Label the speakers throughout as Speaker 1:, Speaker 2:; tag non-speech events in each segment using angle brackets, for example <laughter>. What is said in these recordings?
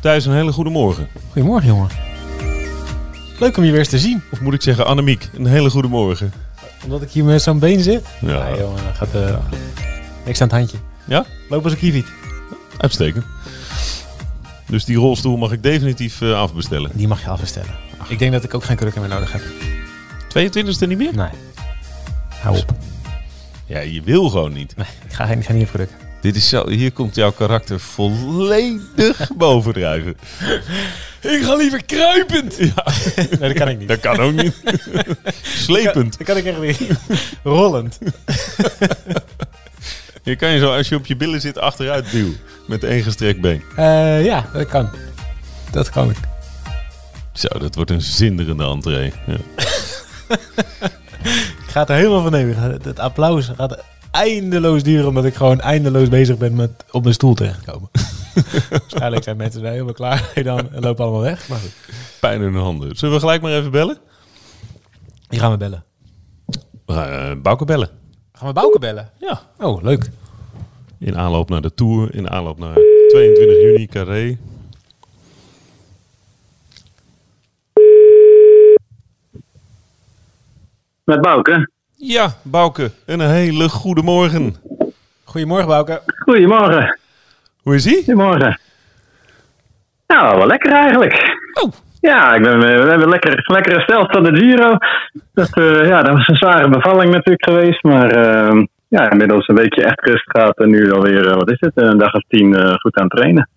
Speaker 1: Thijs, een hele goede morgen.
Speaker 2: Goedemorgen, jongen. Leuk om je weer eens te zien.
Speaker 1: Of moet ik zeggen Annemiek, een hele goede morgen.
Speaker 2: Omdat ik hier met zo'n been zit.
Speaker 1: Ja,
Speaker 2: Nee, jongen, dan gaat eh, niks aan het handje.
Speaker 1: Ja?
Speaker 2: Loop als een kieviet.
Speaker 1: uitstekend. Dus die rolstoel mag ik definitief eh, afbestellen.
Speaker 2: Die mag je afbestellen. Ik denk dat ik ook geen krukken meer nodig heb.
Speaker 1: 22e niet meer?
Speaker 2: Nee. Hou op.
Speaker 1: Ja, je wil gewoon niet.
Speaker 2: Nee, ik ga, ik ga niet krukken.
Speaker 1: Dit is zo, hier komt jouw karakter volledig <laughs> bovendrijven.
Speaker 2: Ik ga liever kruipend.
Speaker 1: Ja, <laughs>
Speaker 2: Nee, dat kan ik niet.
Speaker 1: dat kan ook niet. <laughs> Slepend.
Speaker 2: Dat kan ik echt niet. Rollend.
Speaker 1: Je kan je zo, als je op je billen zit, achteruit duwen. Met één gestrekt been.
Speaker 2: Eh, ja, dat kan. Dat kan ik.
Speaker 1: Zo, dat wordt een zinderende entree. Ja.
Speaker 2: Ik ga het er helemaal van nemen. Het- Het applaus gaat eindeloos duren, omdat ik gewoon eindeloos bezig ben met op mijn stoel terechtkomen. <laughs> Waarschijnlijk zijn mensen er helemaal klaar mee dan en lopen allemaal weg. Maar goed.
Speaker 1: Pijn in de handen. Zullen we gelijk maar even bellen?
Speaker 2: Die gaan we bellen.
Speaker 1: We gaan uh, Bouke bellen.
Speaker 2: Gaan we Bouke bellen?
Speaker 1: Ja.
Speaker 2: Oh, leuk.
Speaker 1: In aanloop naar de Tour. In aanloop naar 22 juni, Carré.
Speaker 3: Met Bouke.
Speaker 1: Ja, Bouke. Een hele goede morgen.
Speaker 2: Goedemorgen, Bouke.
Speaker 3: Goedemorgen.
Speaker 1: Hoe is ie?
Speaker 3: Goedemorgen. Nou, wel lekker eigenlijk.
Speaker 1: Oh.
Speaker 3: Ja, ik ben, we hebben lekker, lekker hersteld van de Giro. Dat, eh, ja, dat was een zware bevalling natuurlijk geweest. Maar eh, ja, inmiddels een weekje echt rust gehad. En nu alweer, eh, wat is het, een dag of tien eh, goed aan het trainen.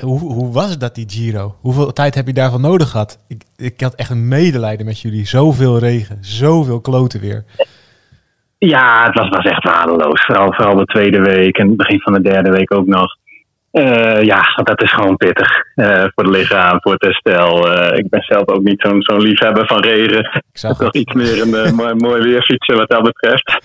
Speaker 2: Hoe, hoe was dat, die Giro? Hoeveel tijd heb je daarvan nodig gehad? Ik, ik had echt een medelijden met jullie. Zoveel regen, zoveel kloten weer.
Speaker 3: Ja, het was, was echt waardeloos. Vooral, vooral de tweede week en het begin van de derde week ook nog. Eh, ja, dat is gewoon pittig eh, voor het lichaam, voor het herstel. Eh, ik ben zelf ook niet zo'n zo'n liefhebber van regen.
Speaker 2: Ik zag
Speaker 3: toch iets meer een mooi, mooi weerfietsen wat dat betreft.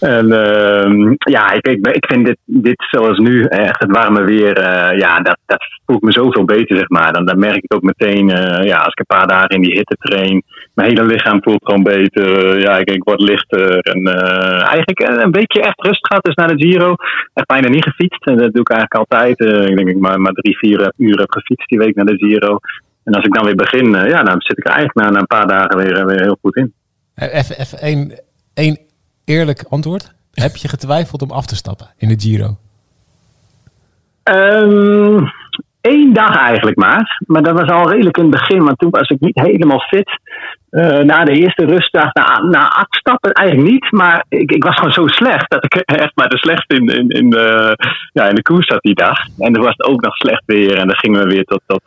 Speaker 3: En ehm, ja, ik, ik, vind dit, dit zoals nu, echt het warme weer, eh, ja, dat, dat voelt me zoveel beter, zeg maar. Dan, dan merk ik ook meteen, eh, ja, als ik een paar dagen in die hitte train, mijn hele lichaam voelt gewoon beter. Ja, ik, ik word lichter. En eh, eigenlijk een beetje echt rust gehad dus naar de Giro. Echt bijna niet gefietst. En dat doe ik eigenlijk altijd. Ik denk ik maar, maar drie, vier uur heb gefietst die week naar de Giro. En als ik dan weer begin, ja, dan zit ik er eigenlijk na, een paar dagen weer, weer heel goed in.
Speaker 2: Even, even één, één eerlijk antwoord. Heb je getwijfeld om af te stappen in de Giro?
Speaker 3: Ehm Eén dag eigenlijk maar. Maar dat was al redelijk in het begin. Want toen was ik niet helemaal fit. Eh, na de eerste rustdag, na, na acht eigenlijk niet. Maar ik, ik was gewoon zo slecht. Dat ik <laughs> echt maar de slechtste in, in, in, de, ja, in de koers zat die dag. En er was het ook nog slecht weer. En dan gingen we weer tot, tot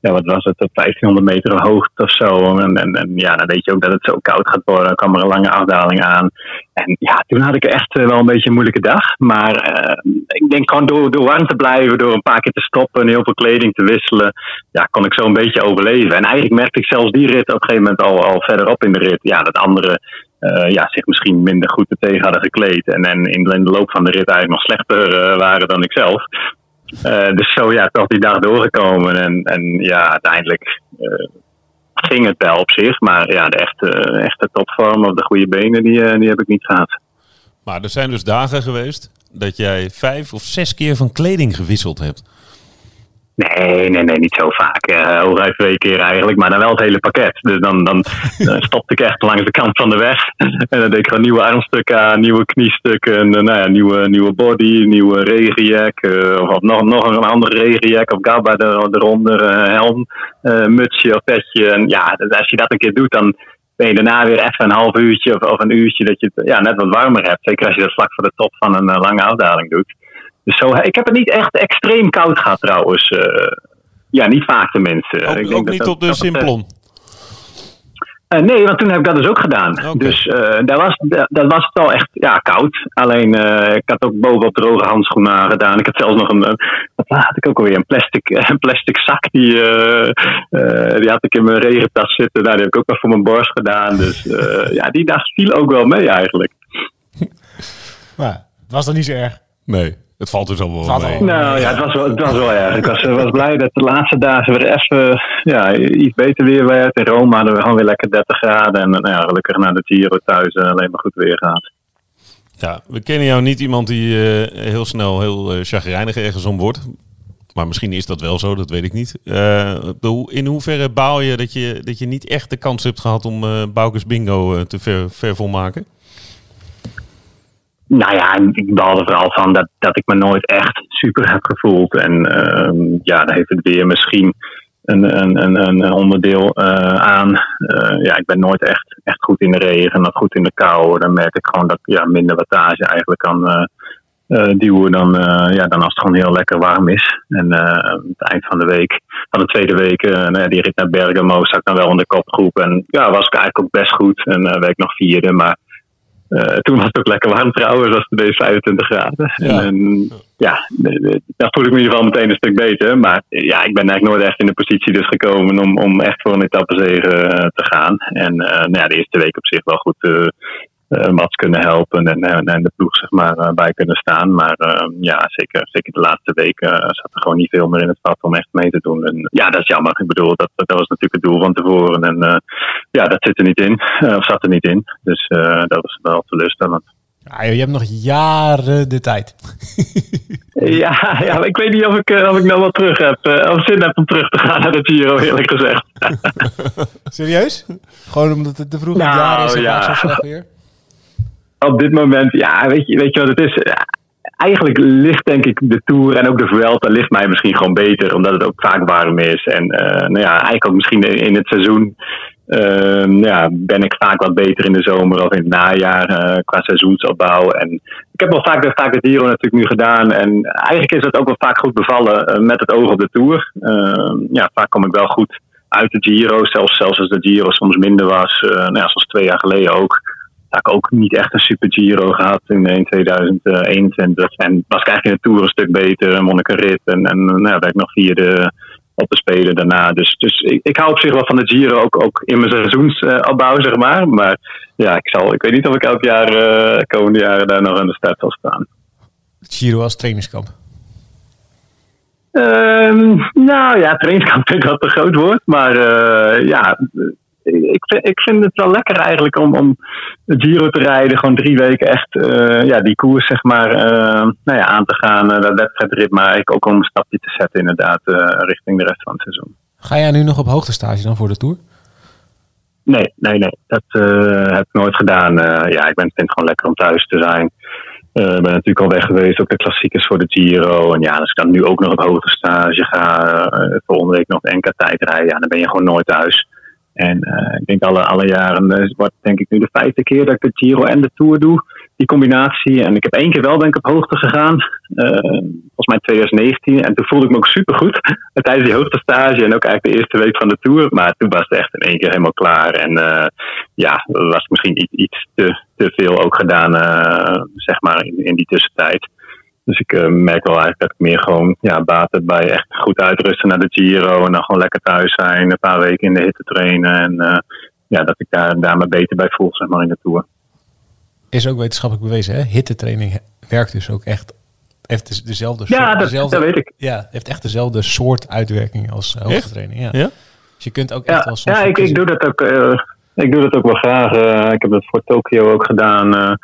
Speaker 3: ja, wat was het, tot 1500 meter hoogte of zo. En, en, en ja, dan weet je ook dat het zo koud gaat worden. Dan kwam er een lange afdaling aan. En ja, toen had ik echt eh, wel een beetje een moeilijke dag. Maar eh, ik denk gewoon door, door warm te blijven, door een paar keer te stoppen en heel veel kleding te wisselen, ja, kon ik zo een beetje overleven. En eigenlijk merkte ik zelfs die rit op een gegeven moment al, al verderop in de rit, ja, dat anderen eh, ja, zich misschien minder goed tegen hadden gekleed. En, en in, de- loop van de rit eigenlijk nog slechter waren dan ik zelf. Eh, dus zo ja, toch die dag doorgekomen. En, en ja, uiteindelijk eh, ging het wel op zich. Maar ja, de echte, echte topvorm of de goede benen, die, eh, die heb ik niet gehad.
Speaker 1: Maar er zijn dus dagen geweest dat jij vijf of zes keer van kleding gewisseld hebt.
Speaker 3: Nee, nee, nee, niet zo vaak. Hooguit twee keer eigenlijk, maar dan wel het hele pakket. Dus dan, dan, <laughs> stopte ik echt langs de kant van de weg. En dan deed ik gewoon nieuwe armstukken aan, nieuwe kniestukken, en, eh, nou ja, nieuwe, nieuwe body, nieuwe regenjack. eh, of nog, nog een andere regenjack of gabba er, eronder, eh, helm, mutsje of petje. En ja, dus als je dat een keer doet, dan ben je daarna weer even een half uurtje of, of een uurtje dat je het ja, net wat warmer hebt. Zeker als je dat vlak voor de top van een lange afdaling doet. Dus zo, ik heb het niet echt extreem koud gehad trouwens. Eh, ja, niet vaak tenminste.
Speaker 1: Ook,
Speaker 3: Ik denk
Speaker 1: ook
Speaker 3: dat
Speaker 1: niet
Speaker 3: dat-
Speaker 1: op de
Speaker 3: dat het, eh,
Speaker 1: Simplon.
Speaker 3: eh, nee, want toen heb ik dat dus ook gedaan.
Speaker 1: Oké.
Speaker 3: Dus eh dat, was, dat, dat was wel echt ja, koud. Alleen eh, ik had ook bovenop droge handschoenen aangedaan. Ik had zelfs nog een, wat had ik ook alweer, een plastic, <laughs> een plastic zak. Die, eh, eh, die had ik in mijn regentas zitten. Nou, die heb ik ook nog voor mijn borst gedaan. Dus eh, ja, die dag viel ook wel mee eigenlijk. <laughs>
Speaker 2: Maar het was dan niet zo erg.
Speaker 1: Nee. Het valt dus al wel mee.
Speaker 3: Nou ja, het was wel, het was wel erg. Ik was, was blij dat de laatste dagen weer even ja, iets beter weer werd. In Rome hadden we gewoon weer lekker 30 graden. En nou ja, gelukkig naar de Giro thuis eh, alleen maar goed weer gehad.
Speaker 1: Ja, we kennen jou niet iemand die eh, heel snel heel eh chagrijnig ergens om wordt. Maar misschien is dat wel zo, dat weet ik niet. Eh, in hoeverre baal je dat, je dat je niet echt de kans hebt gehad om eh Boukes Bingo eh, te ver, ver volmaken?
Speaker 3: Nou ja, ik baalde vooral van dat, dat ik me nooit echt super heb gevoeld. En ehm, ja, daar heeft het weer misschien een, een, een, onderdeel eh, aan. Eh, ja, ik ben nooit echt, echt goed in de regen of goed in de kou. Dan merk ik gewoon dat ik ja, minder wattage eigenlijk kan eh, duwen dan, ja, dan als het gewoon heel lekker warm is. En aan het eind van de week, van de tweede week, nou die rit naar Bergamo, zat ik dan wel in de kopgroep. En ja, was ik eigenlijk ook best goed. En werd ik nog vierde, maar toen was het ook lekker warm trouwens, was het ineens 25 graden.
Speaker 1: Ja.
Speaker 3: En, ja, daar voel ik me in ieder geval meteen een stuk beter. Maar ja, ik ben eigenlijk nooit echt in de positie dus gekomen om, om echt voor een etappezege eh, te gaan. En eh, nou ja, de eerste week op zich wel goed eh eh, Mats kunnen helpen en, en, en de ploeg zeg maar, eh, bij kunnen staan. Maar eh, ja, zeker, zeker de laatste weken eh, zat er gewoon niet veel meer in het vat om echt mee te doen. En ja, dat is jammer. Ik bedoel, dat, dat was natuurlijk het doel van tevoren. En eh, ja, dat zit er niet in. <laughs> Eh, of zat er niet in. Dus eh, dat was wel teleurstellend.
Speaker 2: Ja, joh, je hebt nog jaren de tijd. <laughs>
Speaker 3: Ja, ja ik weet niet of ik, eh, of ik nou wel terug heb. eh, of zin heb om terug te gaan naar de Giro, eerlijk gezegd. <laughs>
Speaker 2: Serieus? Gewoon omdat het te vroeg
Speaker 3: Nou,
Speaker 2: jaar is en
Speaker 3: ja.
Speaker 2: zo slecht weer?
Speaker 3: Op dit moment, ja, weet je, weet je wat het is? Eigenlijk ligt denk ik de Tour en ook de Vuelta ligt mij misschien gewoon beter. Omdat het ook vaak warm is. En eh, nou ja, eigenlijk ook misschien in het seizoen ehm, ja, ben ik vaak wat beter in de zomer of in het najaar eh, qua seizoensopbouw. En ik heb wel vaak, vaak de Giro natuurlijk nu gedaan. En eigenlijk is het ook wel vaak goed bevallen eh, met het oog op de Tour. Ehm, ja, vaak kom ik wel goed uit de Giro. Zelfs, zelfs als de Giro soms minder was. nou ja, zoals twee jaar geleden ook. Had ik ook niet echt een super Giro gehad in, in 2021. En was ik eigenlijk in de Tour een stuk beter. En won ik een rit. En, en nou, werd ik nog vierde op de Spelen daarna. Dus, dus ik, ik hou op zich wel van de Giro. Ook, ook in mijn seizoensopbouw, zeg maar. Maar ja, ik, zal, ik weet niet of ik elk jaar, eh komende jaren, daar nog aan de start zal staan.
Speaker 2: Giro als trainingskamp.
Speaker 3: Ehm, nou ja, trainingskamp vind ik dat te groot woord. Maar eh, ja, ik, vind- ik vind het wel lekker eigenlijk om, om de Giro te rijden. Gewoon drie weken echt eh, ja, die koers zeg maar, eh, nou ja, aan te gaan. eh, dat wedstrijdrit, maar eigenlijk ook om een stapje te zetten inderdaad richting de rest van het seizoen.
Speaker 2: Ga jij nu nog op hoogtestage dan voor de Tour?
Speaker 3: Nee, nee, nee. Dat heb ik nooit gedaan. Ja, ik ben, vind het gewoon lekker om thuis te zijn. Ik ben natuurlijk al weg geweest, ook de klassiekers voor de Giro. En ja, als ik dan nu ook nog op hoogte stage ga, eh, volgende week nog NK tijd rijden, ja, dan ben je gewoon nooit thuis. En eh, ik denk alle, alle jaren, eh, wordt denk ik nu de vijfde keer dat ik de Giro en de Tour doe. Die combinatie. En ik heb één keer wel denk ik op hoogte gegaan. Eh, volgens mij 2019. En toen voelde ik me ook supergoed <laughs> tijdens die hoogtestage. En ook eigenlijk de eerste week van de Tour. Maar toen was het echt in één keer helemaal klaar. En eh, ja, was misschien iets, iets te, te veel ook gedaan, zeg maar, in, in die tussentijd. Dus ik eh, merk wel eigenlijk dat ik meer gewoon ja, baat heb bij echt goed uitrusten naar de Giro. En dan gewoon lekker thuis zijn, een paar weken in de hitte trainen. En eh, ja, dat ik daar, daar me beter bij voel, zeg maar, in de Tour.
Speaker 2: Is ook wetenschappelijk bewezen, hè? Hittetraining werkt dus ook echt. Heeft dus dezelfde
Speaker 3: Ja,
Speaker 2: soort,
Speaker 3: dat,
Speaker 2: dezelfde,
Speaker 3: dat weet ik.
Speaker 2: Ja, heeft echt dezelfde soort uitwerking als uh, hoogtetraining. Ja.
Speaker 1: Ja?
Speaker 2: Dus je kunt ook echt
Speaker 3: Ja,
Speaker 2: wel soms
Speaker 3: ja ik, doe dat ook. eh, ik doe dat ook wel graag. eh, ik heb dat voor Tokio ook gedaan.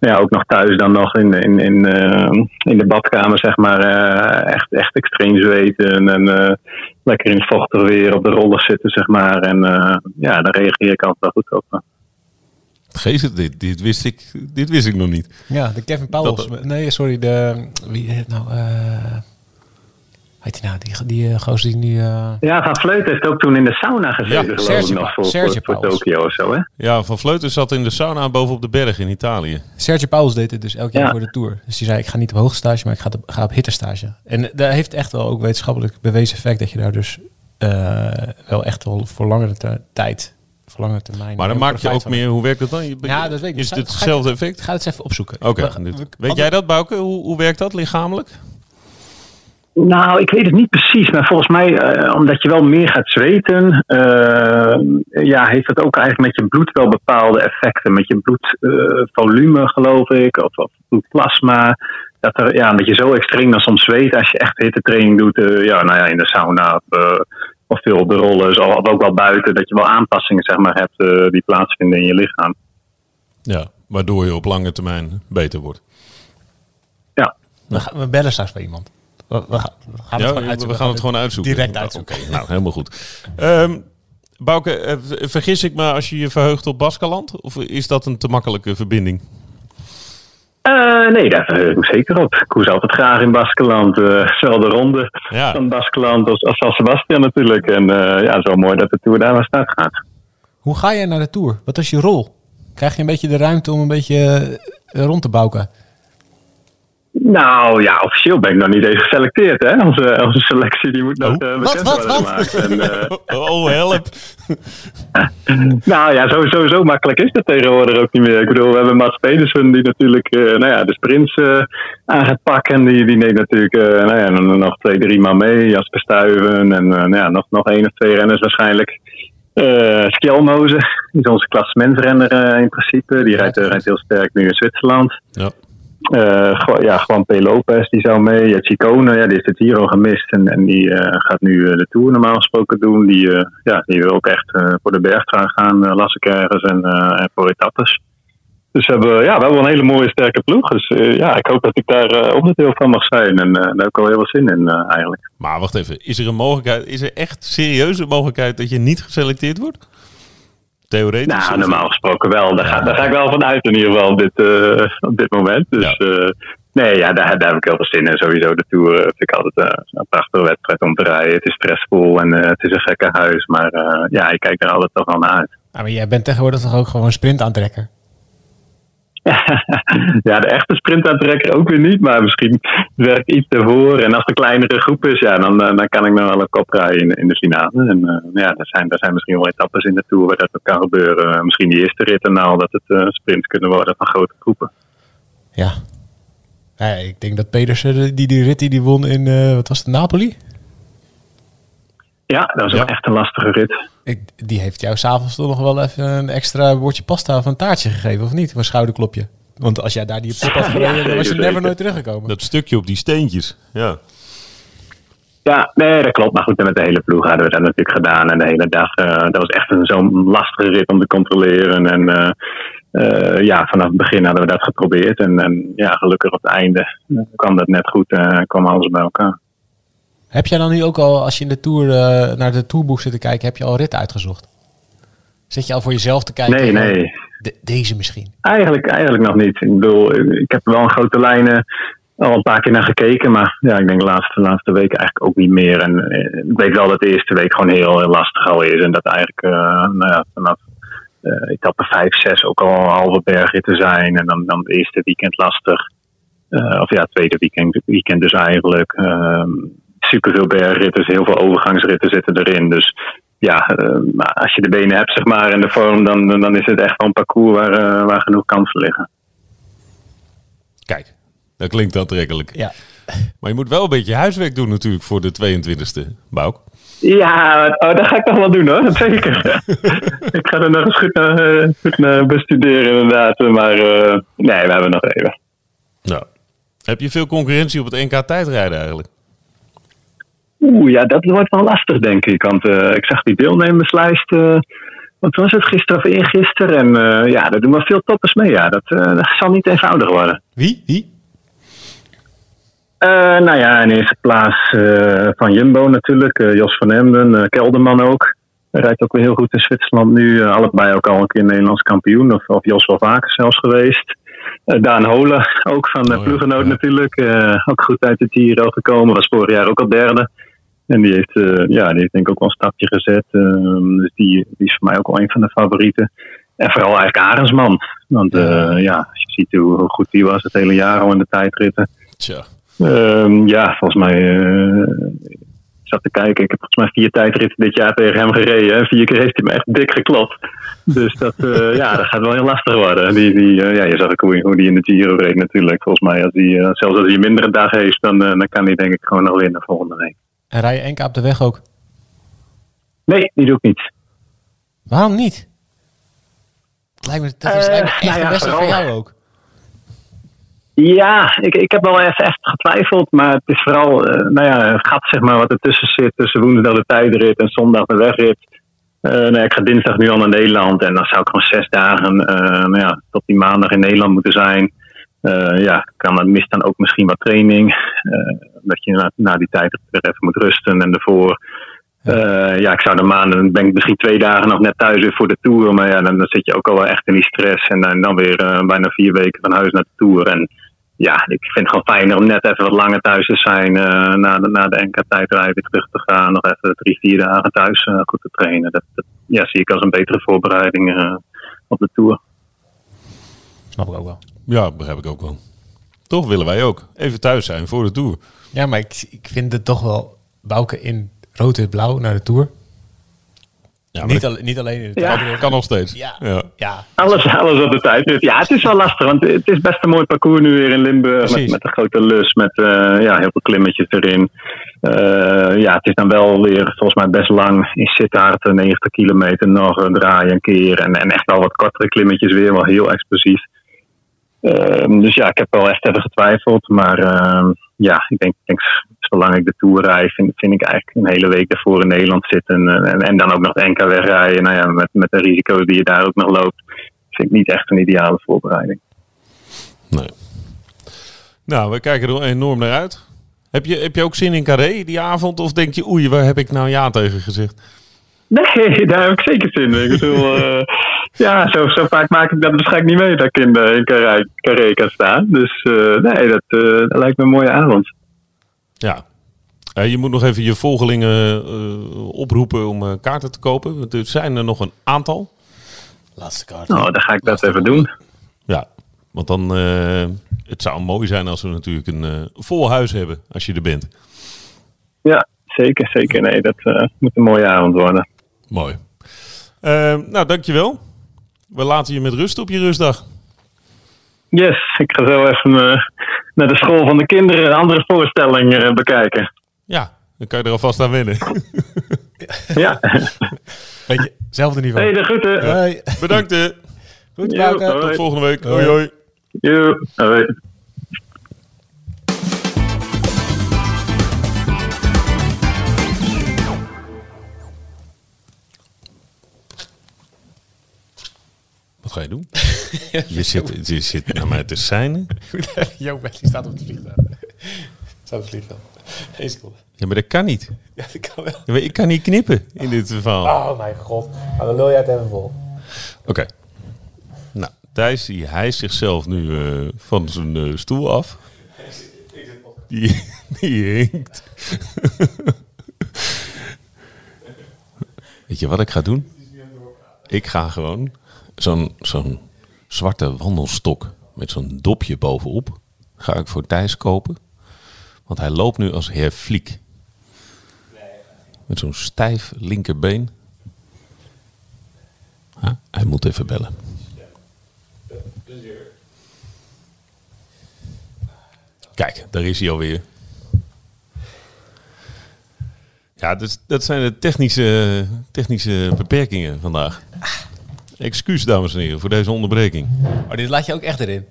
Speaker 3: Ja, ook nog thuis dan nog in, in, in, eh, in de badkamer, zeg maar. eh, echt, echt extreem zweten. En eh, lekker in het vochtig weer op de rollers zitten, zeg maar. En eh, ja, daar reageer ik altijd wel goed op.
Speaker 1: Geest, dit, dit, wist ik, dit wist ik nog niet.
Speaker 2: Ja, de Kevin Powels. Nee, sorry, de... Wie heet het nou? Eh heet hij nou? Die, die uh, gozer die nu... Uh...
Speaker 3: Ja, Van Vleut heeft ook toen in de sauna gezeten,
Speaker 1: Ja,
Speaker 3: geloof
Speaker 2: Sergio
Speaker 3: ik nog, voor,
Speaker 2: Sergio
Speaker 3: voor, voor
Speaker 2: Pauwels.
Speaker 3: Tokio of zo, hè?
Speaker 1: Ja, Van Vleuten zat in de sauna bovenop de berg in Italië.
Speaker 2: Sergio Pauwels deed het dus elk jaar
Speaker 3: Ja.
Speaker 2: voor de Tour. Dus die zei, ik ga niet op hoogstage, maar ik ga op, ga op hittestage. En daar heeft echt wel ook wetenschappelijk bewezen effect... dat je daar dus uh, wel echt wel voor langere te- tijd... Voor langere termijn...
Speaker 1: Maar dan maak je ook meer, hoe werkt dat dan? Je,
Speaker 2: Ja, dat weet ik.
Speaker 1: Is het hetzelfde effect?
Speaker 2: Ga het eens even opzoeken.
Speaker 1: Oké,
Speaker 2: we-
Speaker 1: weet jij dat Bouke? Hoe, hoe werkt dat lichamelijk?
Speaker 3: Nou, ik weet het niet precies, maar volgens mij, eh, omdat je wel meer gaat zweten, eh, ja, heeft dat ook eigenlijk met je bloed wel bepaalde effecten. Met je bloedvolume, geloof ik, of, of bloedplasma. dat, er, ja, dat je zo extreem dan soms zweet als je echt hittetraining doet. eh, ja, nou ja, in de sauna of, eh, of veel op de rollen. Of ook wel buiten. Dat je wel aanpassingen zeg maar, hebt eh, die plaatsvinden in je lichaam.
Speaker 1: Ja, waardoor je op lange termijn beter wordt.
Speaker 3: Ja,
Speaker 2: we bellen straks bij iemand. We, we gaan, we gaan
Speaker 1: Ja,
Speaker 2: het gewoon
Speaker 1: we
Speaker 2: uitzoeken.
Speaker 1: gaan het gewoon uitzoeken.
Speaker 2: Direct uitzoeken.
Speaker 1: Oké, nou, helemaal goed. Ehm Bouke, eh, vergis ik me als je je verheugt op Baskeland? Of is dat een te makkelijke verbinding?
Speaker 3: Eh, nee, daar verheug ik me zeker op. Ik koers altijd graag in Baskeland. eh zowel de ronde
Speaker 1: Ja,
Speaker 3: van Baskeland als, als San Sebastian natuurlijk. En eh, ja, zo mooi dat de Tour daar van start gaat.
Speaker 2: Hoe ga jij naar de Tour? Wat is je rol? Krijg je een beetje de ruimte om een beetje rond te bouwen?
Speaker 3: Nou ja, officieel ben ik nog niet eens geselecteerd. Hè? Onze, onze selectie die moet nog
Speaker 1: Oh.
Speaker 3: eh,
Speaker 2: Wat,
Speaker 3: bekend
Speaker 2: wat,
Speaker 3: worden
Speaker 2: wat?
Speaker 3: gemaakt. En, eh, <laughs>
Speaker 1: oh help. <laughs>
Speaker 3: nou ja, zo, zo, zo makkelijk is dat tegenwoordig ook niet meer. Ik bedoel, we hebben Mats Pedersen die natuurlijk eh, nou ja, de sprints eh, aan gaat pakken. Die, die neemt natuurlijk eh, nou ja, nog- twee, drie man mee. Jasper Stuyven en eh, nou ja, nog, nog één of twee renners waarschijnlijk. Eh Skjelmoze, die is onze klassementsrenner in principe. Die rijdt, rijdt heel sterk nu in Zwitserland.
Speaker 1: Ja.
Speaker 3: Eh, ja, Juan P. Lopez die zou mee. Ja, Chicone, ja, die heeft het hier al gemist. En, en die eh, gaat nu eh, de Tour normaal gesproken doen. Die, ja, die wil ook echt voor de bergtrui gaan, eh, las. En, en voor etappes. Dus we hebben, ja, we hebben een hele mooie sterke ploeg. Dus ja, ik hoop dat ik daar eh, onderdeel van mag zijn. En daar heb ik al heel veel zin in eigenlijk.
Speaker 1: Maar wacht even, is er een mogelijkheid, is er echt serieuze mogelijkheid dat je niet geselecteerd wordt? Theoretisch?
Speaker 3: Nou, normaal gesproken wel. Daar, ga, daar ga ik wel van uit in ieder geval op dit, eh, op dit moment. Dus
Speaker 1: Ja.
Speaker 3: eh, nee, ja, daar, daar heb ik heel veel zin in. Sowieso de Tour eh, vind ik altijd eh, een prachtige wedstrijd om te rijden. Het is stressvol en eh, het is een gekke huis. Maar eh, ja, ik kijk er altijd toch wel naar uit.
Speaker 2: Ah, maar jij bent tegenwoordig toch ook gewoon een sprintaantrekker? <laughs>
Speaker 3: ja, de echte sprintaantrekker ook weer niet. Maar misschien werk ik iets ervoor. En als het een kleinere groep is, ja, dan, eh, dan kan ik nog wel een kop rijden in, de finale. En eh, ja, er zijn, er zijn misschien wel etappes in de Tour waar dat ook kan gebeuren. Eh, misschien die eerste rit en al dat het eh, sprints kunnen worden van grote groepen.
Speaker 2: Ja. Ja, ik denk dat Pedersen, de- die, die rit die won in, wat was het, Napoli?
Speaker 3: Ja, dat was
Speaker 1: Ja.
Speaker 3: ook echt een lastige rit.
Speaker 2: Ik, die heeft jou s'avonds toch nog wel even een extra bordje pasta of een taartje gegeven, of niet? Of een schouderklopje. Want als jij daar die op top <laughs> had gereden, dan was je
Speaker 3: zeker,
Speaker 2: never
Speaker 3: zeker.
Speaker 2: nooit teruggekomen.
Speaker 1: Dat stukje op die steentjes. Ja.
Speaker 3: Ja, nee, dat klopt. Maar goed, met de hele ploeg hadden we dat natuurlijk gedaan. En de hele dag, eh, dat was echt een zo'n lastige rit om te controleren. En eh, eh, ja, vanaf het begin hadden we dat geprobeerd. En, en ja, gelukkig op het einde kwam dat net goed en kwam alles bij elkaar.
Speaker 2: Heb jij dan nu ook al, als je in de tour eh, naar de tourboek zit te kijken, heb je al ritten uitgezocht? Zit je al voor jezelf te kijken?
Speaker 3: Nee, nee.
Speaker 2: de- deze misschien.
Speaker 3: Eigenlijk, eigenlijk nog niet. Ik bedoel, ik heb wel een grote lijnen al een paar keer naar gekeken. Maar ja, ik denk de laatste, laatste weken eigenlijk ook niet meer. En eh, ik weet wel dat de eerste week gewoon heel, heel lastig al is. En dat eigenlijk eh, nou ja, vanaf eh, etappe 5, 6 ook al een halve bergritten zijn. En dan, dan het eerste weekend lastig. Of ja, het tweede weekend, weekend dus eigenlijk. Superveel bergritten, heel veel overgangsritten zitten erin. Dus ja, eh, maar als je de benen hebt zeg maar, en de vorm, dan, dan is het echt wel een parcours waar, eh, waar genoeg kansen liggen.
Speaker 1: Kijk, dat klinkt aantrekkelijk.
Speaker 2: Ja.
Speaker 1: Maar je moet wel een beetje huiswerk doen natuurlijk voor de 22e, Bouk.
Speaker 3: Ja, oh, dat ga ik toch wel doen hoor, zeker. <laughs> ik ga er nog eens goed naar, eh, goed naar bestuderen inderdaad. Maar eh, nee, we hebben nog even.
Speaker 1: Nou. Heb je veel concurrentie op het NK tijdrijden eigenlijk?
Speaker 3: Oeh, ja, dat wordt wel lastig denk ik. Want eh, ik zag die deelnemerslijst, eh, wat was het, gisteren of eergisteren. En eh, ja, daar doen wel veel toppers mee. Ja, dat, dat zal niet eenvoudig worden.
Speaker 2: Wie? Wie?
Speaker 3: Nou ja, in eerste plaats van Jumbo natuurlijk. Jos van Emden, Kelderman ook. Hij rijdt ook weer heel goed in Zwitserland nu. Allebei ook al een keer Nederlands kampioen. Of, of Jos wel vaker zelfs geweest. Daan Holen, ook van de
Speaker 1: Oh ja,
Speaker 3: ploegenoot
Speaker 1: ja.
Speaker 3: natuurlijk. ook goed uit de Giro gekomen. Was vorig jaar ook al derde. En die heeft, eh, ja, die heeft denk ik ook wel een stapje gezet. Eh, dus die, die is voor mij ook wel een van de favorieten. En vooral eigenlijk Arendsman. Want eh, ja, als je ziet hoe, goed die was het hele jaar al in de tijdritten.
Speaker 1: Tja.
Speaker 3: Ehm, ja, volgens mij. eh, ik zat te kijken. Ik heb volgens mij vier tijdritten dit jaar tegen hem gereden. En vier keer heeft hij me echt dik geklopt. Dus dat, eh, <laughs> ja, dat gaat wel heel lastig worden. Die, die, eh, ja, je zag ook hoe, hoe die in de Giro reed natuurlijk. Volgens mij, als die, eh, zelfs als hij een mindere dag heeft, dan, eh, dan kan hij denk ik gewoon nog winnen volgende week.
Speaker 2: En rij je NK op de weg ook?
Speaker 3: Nee, die doe ik niet.
Speaker 2: Waarom niet? Het lijkt me, dat is lijkt me echt
Speaker 3: nou ja,
Speaker 2: beste voor jou ook.
Speaker 3: Ja, ik, ik heb wel even echt getwijfeld. Maar het is vooral, eh, nou ja, het gat zeg maar wat ertussen zit. Tussen woensdag de tijdrit en zondag de wegrit. Eh, nou ja, ik ga dinsdag nu al naar Nederland. En dan zou ik gewoon zes dagen nou ja, tot die maandag in Nederland moeten zijn. Eh, ja, kan dat mist dan ook misschien wat training. Eh, dat je na, na die tijd weer even moet rusten en ervoor. eh, ja, ik zou de maanden, ben ik misschien twee dagen nog net thuis weer voor de tour. Maar ja, dan, dan zit je ook al wel echt in die stress. En dan, dan weer eh, bijna vier weken van huis naar de tour. En ja, ik vind het gewoon fijner om net even wat langer thuis te zijn. eh, na, de, na de NK-tijdrijden weer terug te gaan. Nog even drie, vier dagen thuis eh, goed te trainen. Dat, dat ja, zie ik als een betere voorbereiding eh, op de tour.
Speaker 2: Snap ik ook wel.
Speaker 1: Ja, begrijp ik ook wel. Toch willen wij ook. Even thuis zijn voor de Tour.
Speaker 2: Ja, maar ik, ik vind het toch wel Bouke in rood en blauw naar de Tour.
Speaker 1: Ja,
Speaker 2: niet, al, niet alleen in de
Speaker 3: Ja.
Speaker 1: kan nog steeds.
Speaker 2: Ja.
Speaker 1: ja.
Speaker 2: Ja,
Speaker 3: Alles, alles op de tijd. Ja, het is wel lastig, want het is best een mooi parcours nu weer in Limburg. Met, met een grote lus, met eh, ja, heel veel klimmetjes erin. Eh, ja, het is dan wel weer volgens mij best lang in Sittard, eh, 90 kilometer nog een draai een keer. En, en echt wel wat kortere klimmetjes weer, wel heel explosief. Ehm, dus ja, ik heb wel echt even getwijfeld. Maar ehm, ja, ik denk, ik denk zolang ik de Tour rij, vind, vind ik eigenlijk een hele week daarvoor in Nederland zitten. En, en, en dan ook nog de NK wegrijden. Nou ja, met, met de risico's die je daar ook nog loopt vind ik niet echt een ideale voorbereiding.
Speaker 1: Nee. Nou, we kijken er enorm naar uit. Heb je, heb je ook zin in Carré die avond? Of denk je, oei, waar heb ik nou ja tegen gezegd?
Speaker 3: Nee, <laughs> daar heb ik zeker zin in. Ik bedoel, <laughs> ja, zo, zo vaak maak ik dat waarschijnlijk niet mee dat ik in, de, in Carré, Carré kan staan. Dus eh, nee, dat, eh, dat lijkt me een mooie avond.
Speaker 1: Ja. Eh, je moet nog even je volgelingen oproepen om kaarten te kopen. Want er zijn er nog een aantal.
Speaker 2: laatste kaart.
Speaker 3: Nou, dan ga ik dat even doen.
Speaker 1: Ja, want dan... het zou mooi zijn als we natuurlijk een vol huis hebben als je er bent.
Speaker 3: Ja, zeker, zeker. Nee, dat moet een mooie avond worden.
Speaker 1: Mooi. Nou, dankjewel. We laten je met rust op je rustdag.
Speaker 3: Yes, ik ga zo even eh, naar de school van de kinderen een andere voorstelling eh, bekijken.
Speaker 1: Ja, dan kan je er alvast aan wennen.
Speaker 3: Ja, <laughs>
Speaker 2: Beetje, zelfde niveau.
Speaker 3: hey, de groeten.
Speaker 2: Hoi.
Speaker 1: Bedankt.
Speaker 2: Goed.
Speaker 1: Tot volgende week.
Speaker 2: Hoi.
Speaker 1: Hoi hoi. Wat ga je doen? <laughs> je, zit, je zit naar mij te seinen. <laughs>
Speaker 2: Jo, die staat op het vliegtuig. <laughs> Staat op het vliegtuig. Eén seconde.
Speaker 1: Ja, maar dat kan niet.
Speaker 2: Ja, dat kan wel.
Speaker 1: Ja, Ik kan niet knippen in dit verhaal.
Speaker 2: Oh mijn god. Maar dan lul jij het even vol.
Speaker 1: Oké. Nou, Thijs die hijst zichzelf nu eh, van zijn eh, stoel af. Die, die hinkt. Weet je wat ik ga doen? Ik ga gewoon zo'n zo'n zwarte wandelstok met zo'n dopje bovenop. Ga ik voor Thijs kopen. Want hij loopt nu als heer Fliek. Met zo'n stijf linkerbeen. Hij moet even bellen. Kijk, daar is hij alweer. Ja, dus, dat zijn de technische, technische beperkingen vandaag. Excuus, dames en heren, voor deze onderbreking.
Speaker 2: Oh, dit laat je ook echt erin.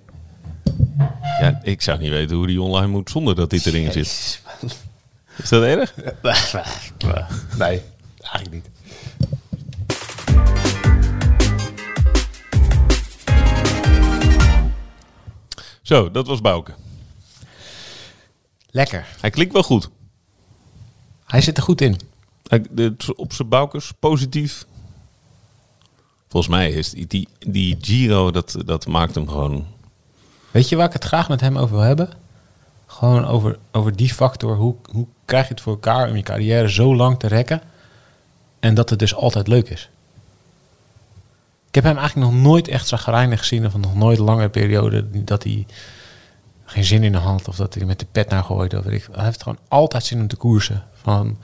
Speaker 1: Ja, ik zou niet weten hoe die online moet zonder dat dit erin zit. Is dat erg? <laughs>
Speaker 2: nee, eigenlijk niet.
Speaker 1: Zo, dat was Bouke.
Speaker 2: Lekker.
Speaker 1: Hij klinkt wel goed.
Speaker 2: Hij zit er goed in.
Speaker 1: Hij, op zijn Boukers, positief. Volgens mij is die, die, Giro, dat, dat maakt hem gewoon...
Speaker 2: Weet je waar ik het graag met hem over wil hebben? Gewoon over, over die factor. Hoe, hoe krijg je het voor elkaar om je carrière zo lang te rekken? En dat het dus altijd leuk is. Ik heb hem eigenlijk nog nooit echt zagrijnig gezien. Of nog nooit lange periode dat hij geen zin in de hand. Of dat hij met de pet naar gooit. Of ik. Hij heeft gewoon altijd zin om te koersen. Van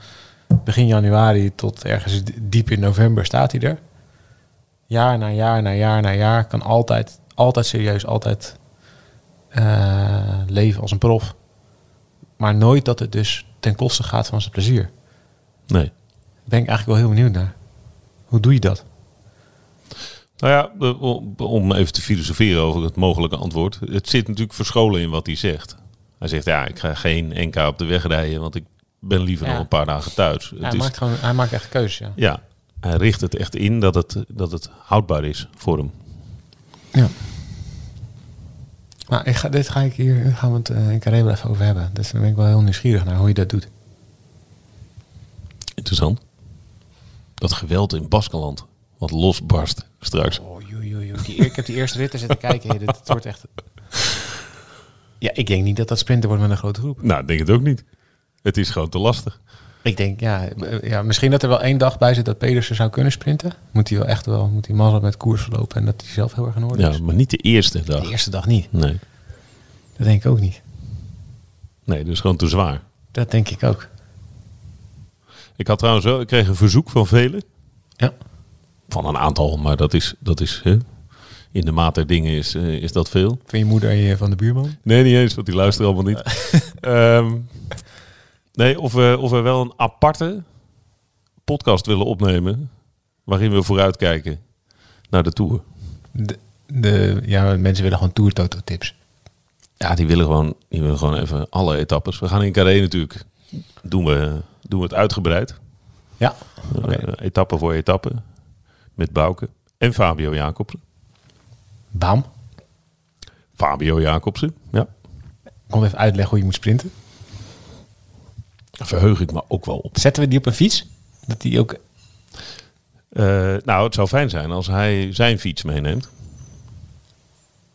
Speaker 2: begin januari tot ergens diep in november staat hij er. Jaar na jaar na jaar na jaar. Kan altijd, altijd serieus, altijd eh, leven als een prof. Maar nooit dat het dus ten koste gaat van zijn plezier.
Speaker 1: Nee.
Speaker 2: Daar ben ik eigenlijk wel heel benieuwd naar. Hoe doe je dat?
Speaker 1: Nou ja, om- even te filosoferen over het mogelijke antwoord. Het zit natuurlijk verscholen in wat hij zegt. Hij zegt, ja, ik ga geen NK op de weg rijden, want ik ben liever
Speaker 2: Ja.
Speaker 1: nog een paar dagen thuis.
Speaker 2: Ja,
Speaker 1: Het
Speaker 2: hij,
Speaker 1: is,
Speaker 2: maakt gewoon, hij maakt echt keuzes, ja.
Speaker 1: ja, hij richt het echt in dat het, dat het houdbaar is voor hem.
Speaker 2: Ja. Maar ik ga, dit ga ik hier, gaan we het eh, in Carré even over hebben. Dus dan ben ik wel heel nieuwsgierig naar hoe je dat doet.
Speaker 1: Interessant. Dat geweld in Baskeland, wat losbarst straks.
Speaker 2: Oh, joe, joe, joe. Die, ik heb die eerste ritten zitten kijken. Hey, dit, het wordt echt... Ja, ik denk niet dat dat sprinten wordt met een grote groep.
Speaker 1: Nou, ik denk het ook niet. Het is gewoon te lastig.
Speaker 2: Ik denk, ja, eh, ja, misschien dat er wel één dag bij zit dat Pedersen zou kunnen sprinten. Moet hij wel echt wel, moet hij mazzel met koers verlopen en dat hij zelf heel erg in orde
Speaker 1: Ja,
Speaker 2: is.
Speaker 1: maar niet de eerste dag.
Speaker 2: De eerste dag niet.
Speaker 1: Nee,
Speaker 2: Dat denk ik ook niet.
Speaker 1: nee, dus gewoon te zwaar.
Speaker 2: Dat denk ik ook.
Speaker 1: Ik had trouwens wel, ik kreeg een verzoek van velen.
Speaker 2: Ja.
Speaker 1: Van een aantal, maar dat is, dat is hè, in de mate der dingen is, eh, is dat veel.
Speaker 2: Van je moeder en je van de buurman?
Speaker 1: Nee, niet eens, want die luisteren allemaal niet. <laughs> Ehm, nee, of we, of we wel een aparte podcast willen opnemen. waarin we vooruitkijken naar de tour.
Speaker 2: De, de, ja, mensen willen gewoon Tour Toto tips.
Speaker 1: Ja, die willen gewoon, die willen gewoon even alle etappes. We gaan in Carré natuurlijk. Doen we, doen we het uitgebreid.
Speaker 2: Ja.
Speaker 1: Eh, etappe voor etappe. Met Bouke en Fabio Jacobsen.
Speaker 2: Bam.
Speaker 1: Fabio Jacobsen, ja.
Speaker 2: Kom even uitleggen hoe je moet sprinten.
Speaker 1: Daar verheug ik me ook wel op.
Speaker 2: Zetten we die op een fiets? Dat die ook...
Speaker 1: Eh, nou, het zou fijn zijn als hij zijn fiets meeneemt.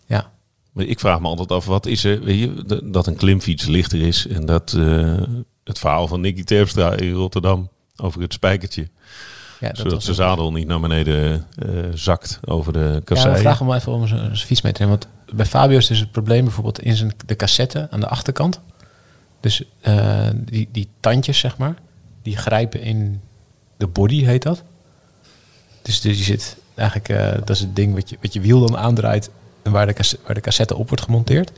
Speaker 2: Ja.
Speaker 1: Maar ik vraag me altijd af, wat is er, weet je, dat een klimfiets lichter is en dat eh, het verhaal van Nicky Terpstra in Rotterdam over het spijkertje,
Speaker 2: ja dat
Speaker 1: zodat zijn zadel niet naar beneden eh, zakt over de
Speaker 2: Ja, we
Speaker 1: kasseien.
Speaker 2: vragen hem wel even om zijn, fiets mee te nemen. Want bij Fabio is het probleem bijvoorbeeld in zijn, de cassette aan de achterkant. Dus eh, die, die tandjes, zeg maar, die grijpen in de body, heet dat. Dus, dus je zit eigenlijk, eh, dat is het ding wat je, wat je wiel dan aandraait en waar de, waar de cassette op wordt gemonteerd.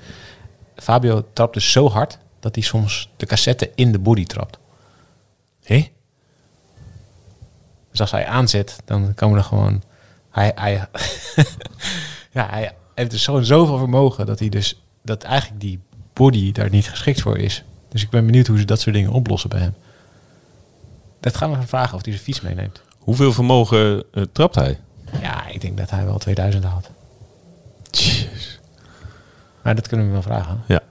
Speaker 2: Fabio trapt dus zo hard dat hij soms de cassette in de body trapt.
Speaker 1: Hé?
Speaker 2: Dus als hij aanzet, dan komen er gewoon. Hij, hij, <laughs> ja, hij heeft dus zo, zoveel vermogen dat hij dus dat eigenlijk die body daar niet geschikt voor is. Dus ik ben benieuwd hoe ze dat soort dingen oplossen bij hem. Dat gaan we gaan vragen of hij zijn fiets meeneemt.
Speaker 1: Hoeveel vermogen eh, trapt hij?
Speaker 2: Ja, ik denk dat hij wel 2000 haalt. Maar dat kunnen we wel vragen.
Speaker 1: Ja.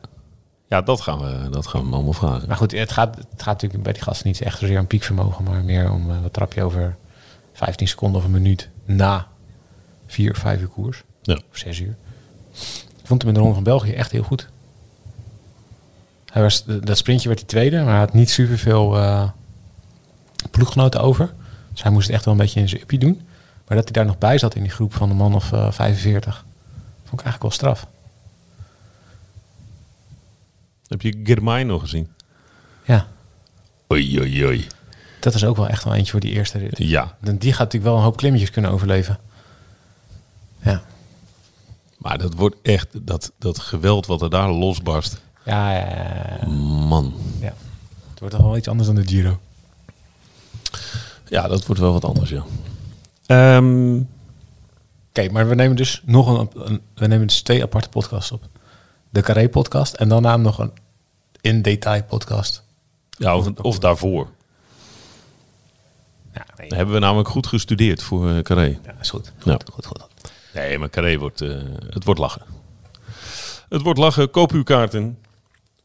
Speaker 1: Ja, dat gaan we, dat gaan we allemaal vragen.
Speaker 2: Maar goed, het gaat, het gaat natuurlijk bij die gasten niet echt zozeer om piekvermogen, maar meer om eh, wat trap je over 15 seconden of een minuut na 4 of 5 uur koers.
Speaker 1: Ja.
Speaker 2: Of 6 uur. Ik vond hem in de Ronde van België echt heel goed. Hij was, dat sprintje werd hij tweede, maar hij had niet superveel eh ploeggenoten over. Dus hij moest het echt wel een beetje in zijn uppie doen. Maar dat hij daar nog bij zat in die groep van een man of eh 45, vond ik eigenlijk wel straf.
Speaker 1: Heb je Girmay nog gezien?
Speaker 2: Ja,
Speaker 1: Oei, oei, oei.
Speaker 2: dat is ook wel echt wel eentje voor die eerste rit.
Speaker 1: Ja,
Speaker 2: Dan Die gaat natuurlijk wel een hoop klimmetjes kunnen overleven. Ja.
Speaker 1: maar dat wordt echt, dat, dat geweld wat er daar losbarst.
Speaker 2: Ja, ja.
Speaker 1: Man.
Speaker 2: ja. Het wordt toch wel iets anders dan de Giro.
Speaker 1: Ja, dat wordt wel wat anders, ja. Ehm,
Speaker 2: Oké, maar we nemen dus nog een, een- we nemen dus twee aparte podcasts op. De Carré podcast en daarna nog een in detail podcast.
Speaker 1: ja, of, of daarvoor.
Speaker 2: Ja, nee,
Speaker 1: Dat hebben we namelijk goed gestudeerd voor eh, Carré.
Speaker 2: ja is goed.
Speaker 1: Ja.
Speaker 2: Goed, goed, goed.
Speaker 1: Nee, maar Carré wordt, eh, het wordt lachen. Het wordt lachen. Koop uw kaarten.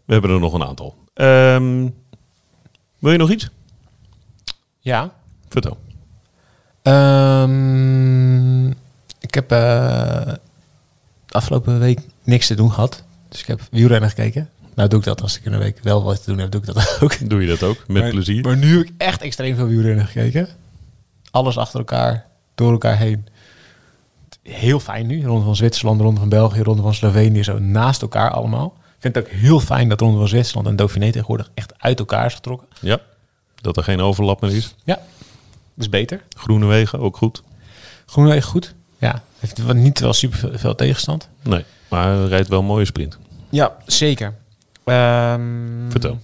Speaker 1: We hebben er nog een aantal. Ehm, wil je nog iets?
Speaker 2: Ja.
Speaker 1: Vertel.
Speaker 2: Ehm, ik heb eh, de afgelopen week niks te doen gehad. Dus ik heb wielrennen gekeken. Nou doe ik dat als ik in een week wel wat te doen heb, doe ik dat ook.
Speaker 1: Doe je dat ook? Met
Speaker 2: maar,
Speaker 1: plezier?
Speaker 2: Maar nu heb ik echt extreem veel wielrennen gekeken. Alles achter elkaar, door elkaar heen. Heel fijn nu. Ronde van Zwitserland, Ronde van België, Ronde van Slovenië. Zo naast elkaar allemaal. Ik vind het ook heel fijn dat Ronde van Zwitserland en Dauphiné tegenwoordig echt uit elkaar is getrokken.
Speaker 1: Ja. Dat er geen overlap meer is.
Speaker 2: Ja, dat is beter.
Speaker 1: Groene wegen, ook goed.
Speaker 2: Groenewegen goed. Ja, heeft niet wel super veel, tegenstand.
Speaker 1: Nee, maar hij rijdt wel een mooie sprint.
Speaker 2: Ja, zeker. Ehm,
Speaker 1: Vertel.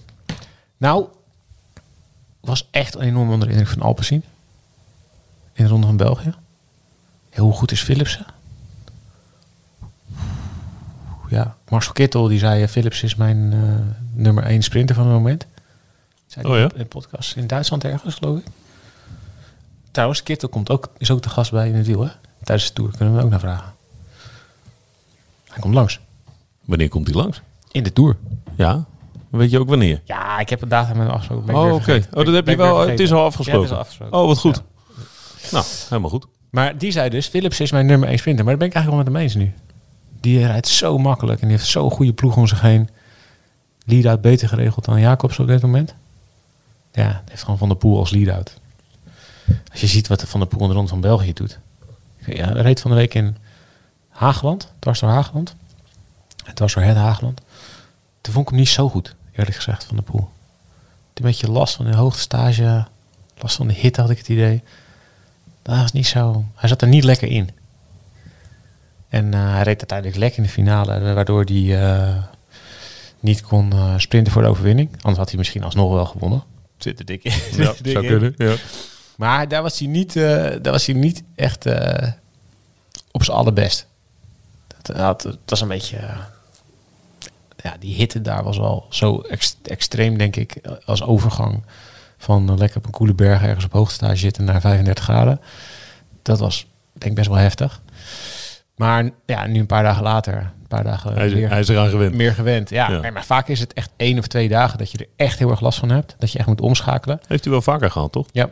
Speaker 2: Nou, was echt enorm onder de indruk van Alpecin. In de Ronde van België. Hoe goed is Philipsen? Ja, Marcel Kittel die zei... eh, Philips is mijn eh, nummer 1 sprinter van het moment. Zei
Speaker 1: Oh ja?
Speaker 2: in podcast in Duitsland ergens, geloof ik. Trouwens, Kittel komt ook, is ook de gast bij in het wiel, hè? Tijdens de Tour kunnen we hem ook naar vragen. Hij komt langs.
Speaker 1: Wanneer komt hij langs?
Speaker 2: In de Tour.
Speaker 1: Ja. Weet je ook wanneer?
Speaker 2: Ja, ik heb een datum met hem afgesproken.
Speaker 1: Oh, oké. Oh, dat heb je wel. Het is al
Speaker 2: Ja,
Speaker 1: afgesproken.
Speaker 2: het is al afgesproken.
Speaker 1: Oh, wat goed.
Speaker 2: Ja.
Speaker 1: Nou, helemaal goed.
Speaker 2: Maar die zei dus, Philips is mijn nummer 1 sprinter. Maar daar ben ik eigenlijk wel met hem eens nu. Die rijdt zo makkelijk en die heeft zo'n goede ploeg om zich heen. Lead-out beter geregeld dan Jacobs op dit moment. Ja, heeft gewoon Van der Poel als lead-out. Als je ziet wat Van der Poel in de Ronde van België doet. Ja, reed van de week in Haagland, dwars door Haagland. Het was door het Haagland. Toen vond ik hem niet zo goed, eerlijk gezegd, Van der Poel. Een beetje last van de hoogtestage, last van de hitte had ik het idee. Dat was niet zo. Hij zat er niet lekker in. En eh, hij reed uiteindelijk lekker in de finale, waardoor hij eh, niet kon eh, sprinten voor de overwinning. Anders had hij misschien alsnog wel gewonnen. Zit er dik in.
Speaker 1: Ja, <laughs>
Speaker 2: Dik
Speaker 1: zou
Speaker 2: in.
Speaker 1: kunnen. Ja.
Speaker 2: Maar daar was hij niet, daar was hij niet echt op zijn allerbest. Dat, het was een beetje. ja, die hitte daar was wel zo ex- extreem, denk ik, als overgang van lekker op een koele berg ergens op hoogtestage zitten naar 35 graden. Dat was, denk ik, best wel heftig. Maar ja, nu een paar dagen later, een paar dagen
Speaker 1: Hij, is,
Speaker 2: meer,
Speaker 1: hij is eraan gewend.
Speaker 2: meer gewend. Ja,
Speaker 1: Ja.
Speaker 2: Maar, maar vaak is het echt één of twee dagen dat je er echt heel erg last van hebt. Dat je echt moet omschakelen.
Speaker 1: Heeft hij wel vaker gehad, toch?
Speaker 2: Ja,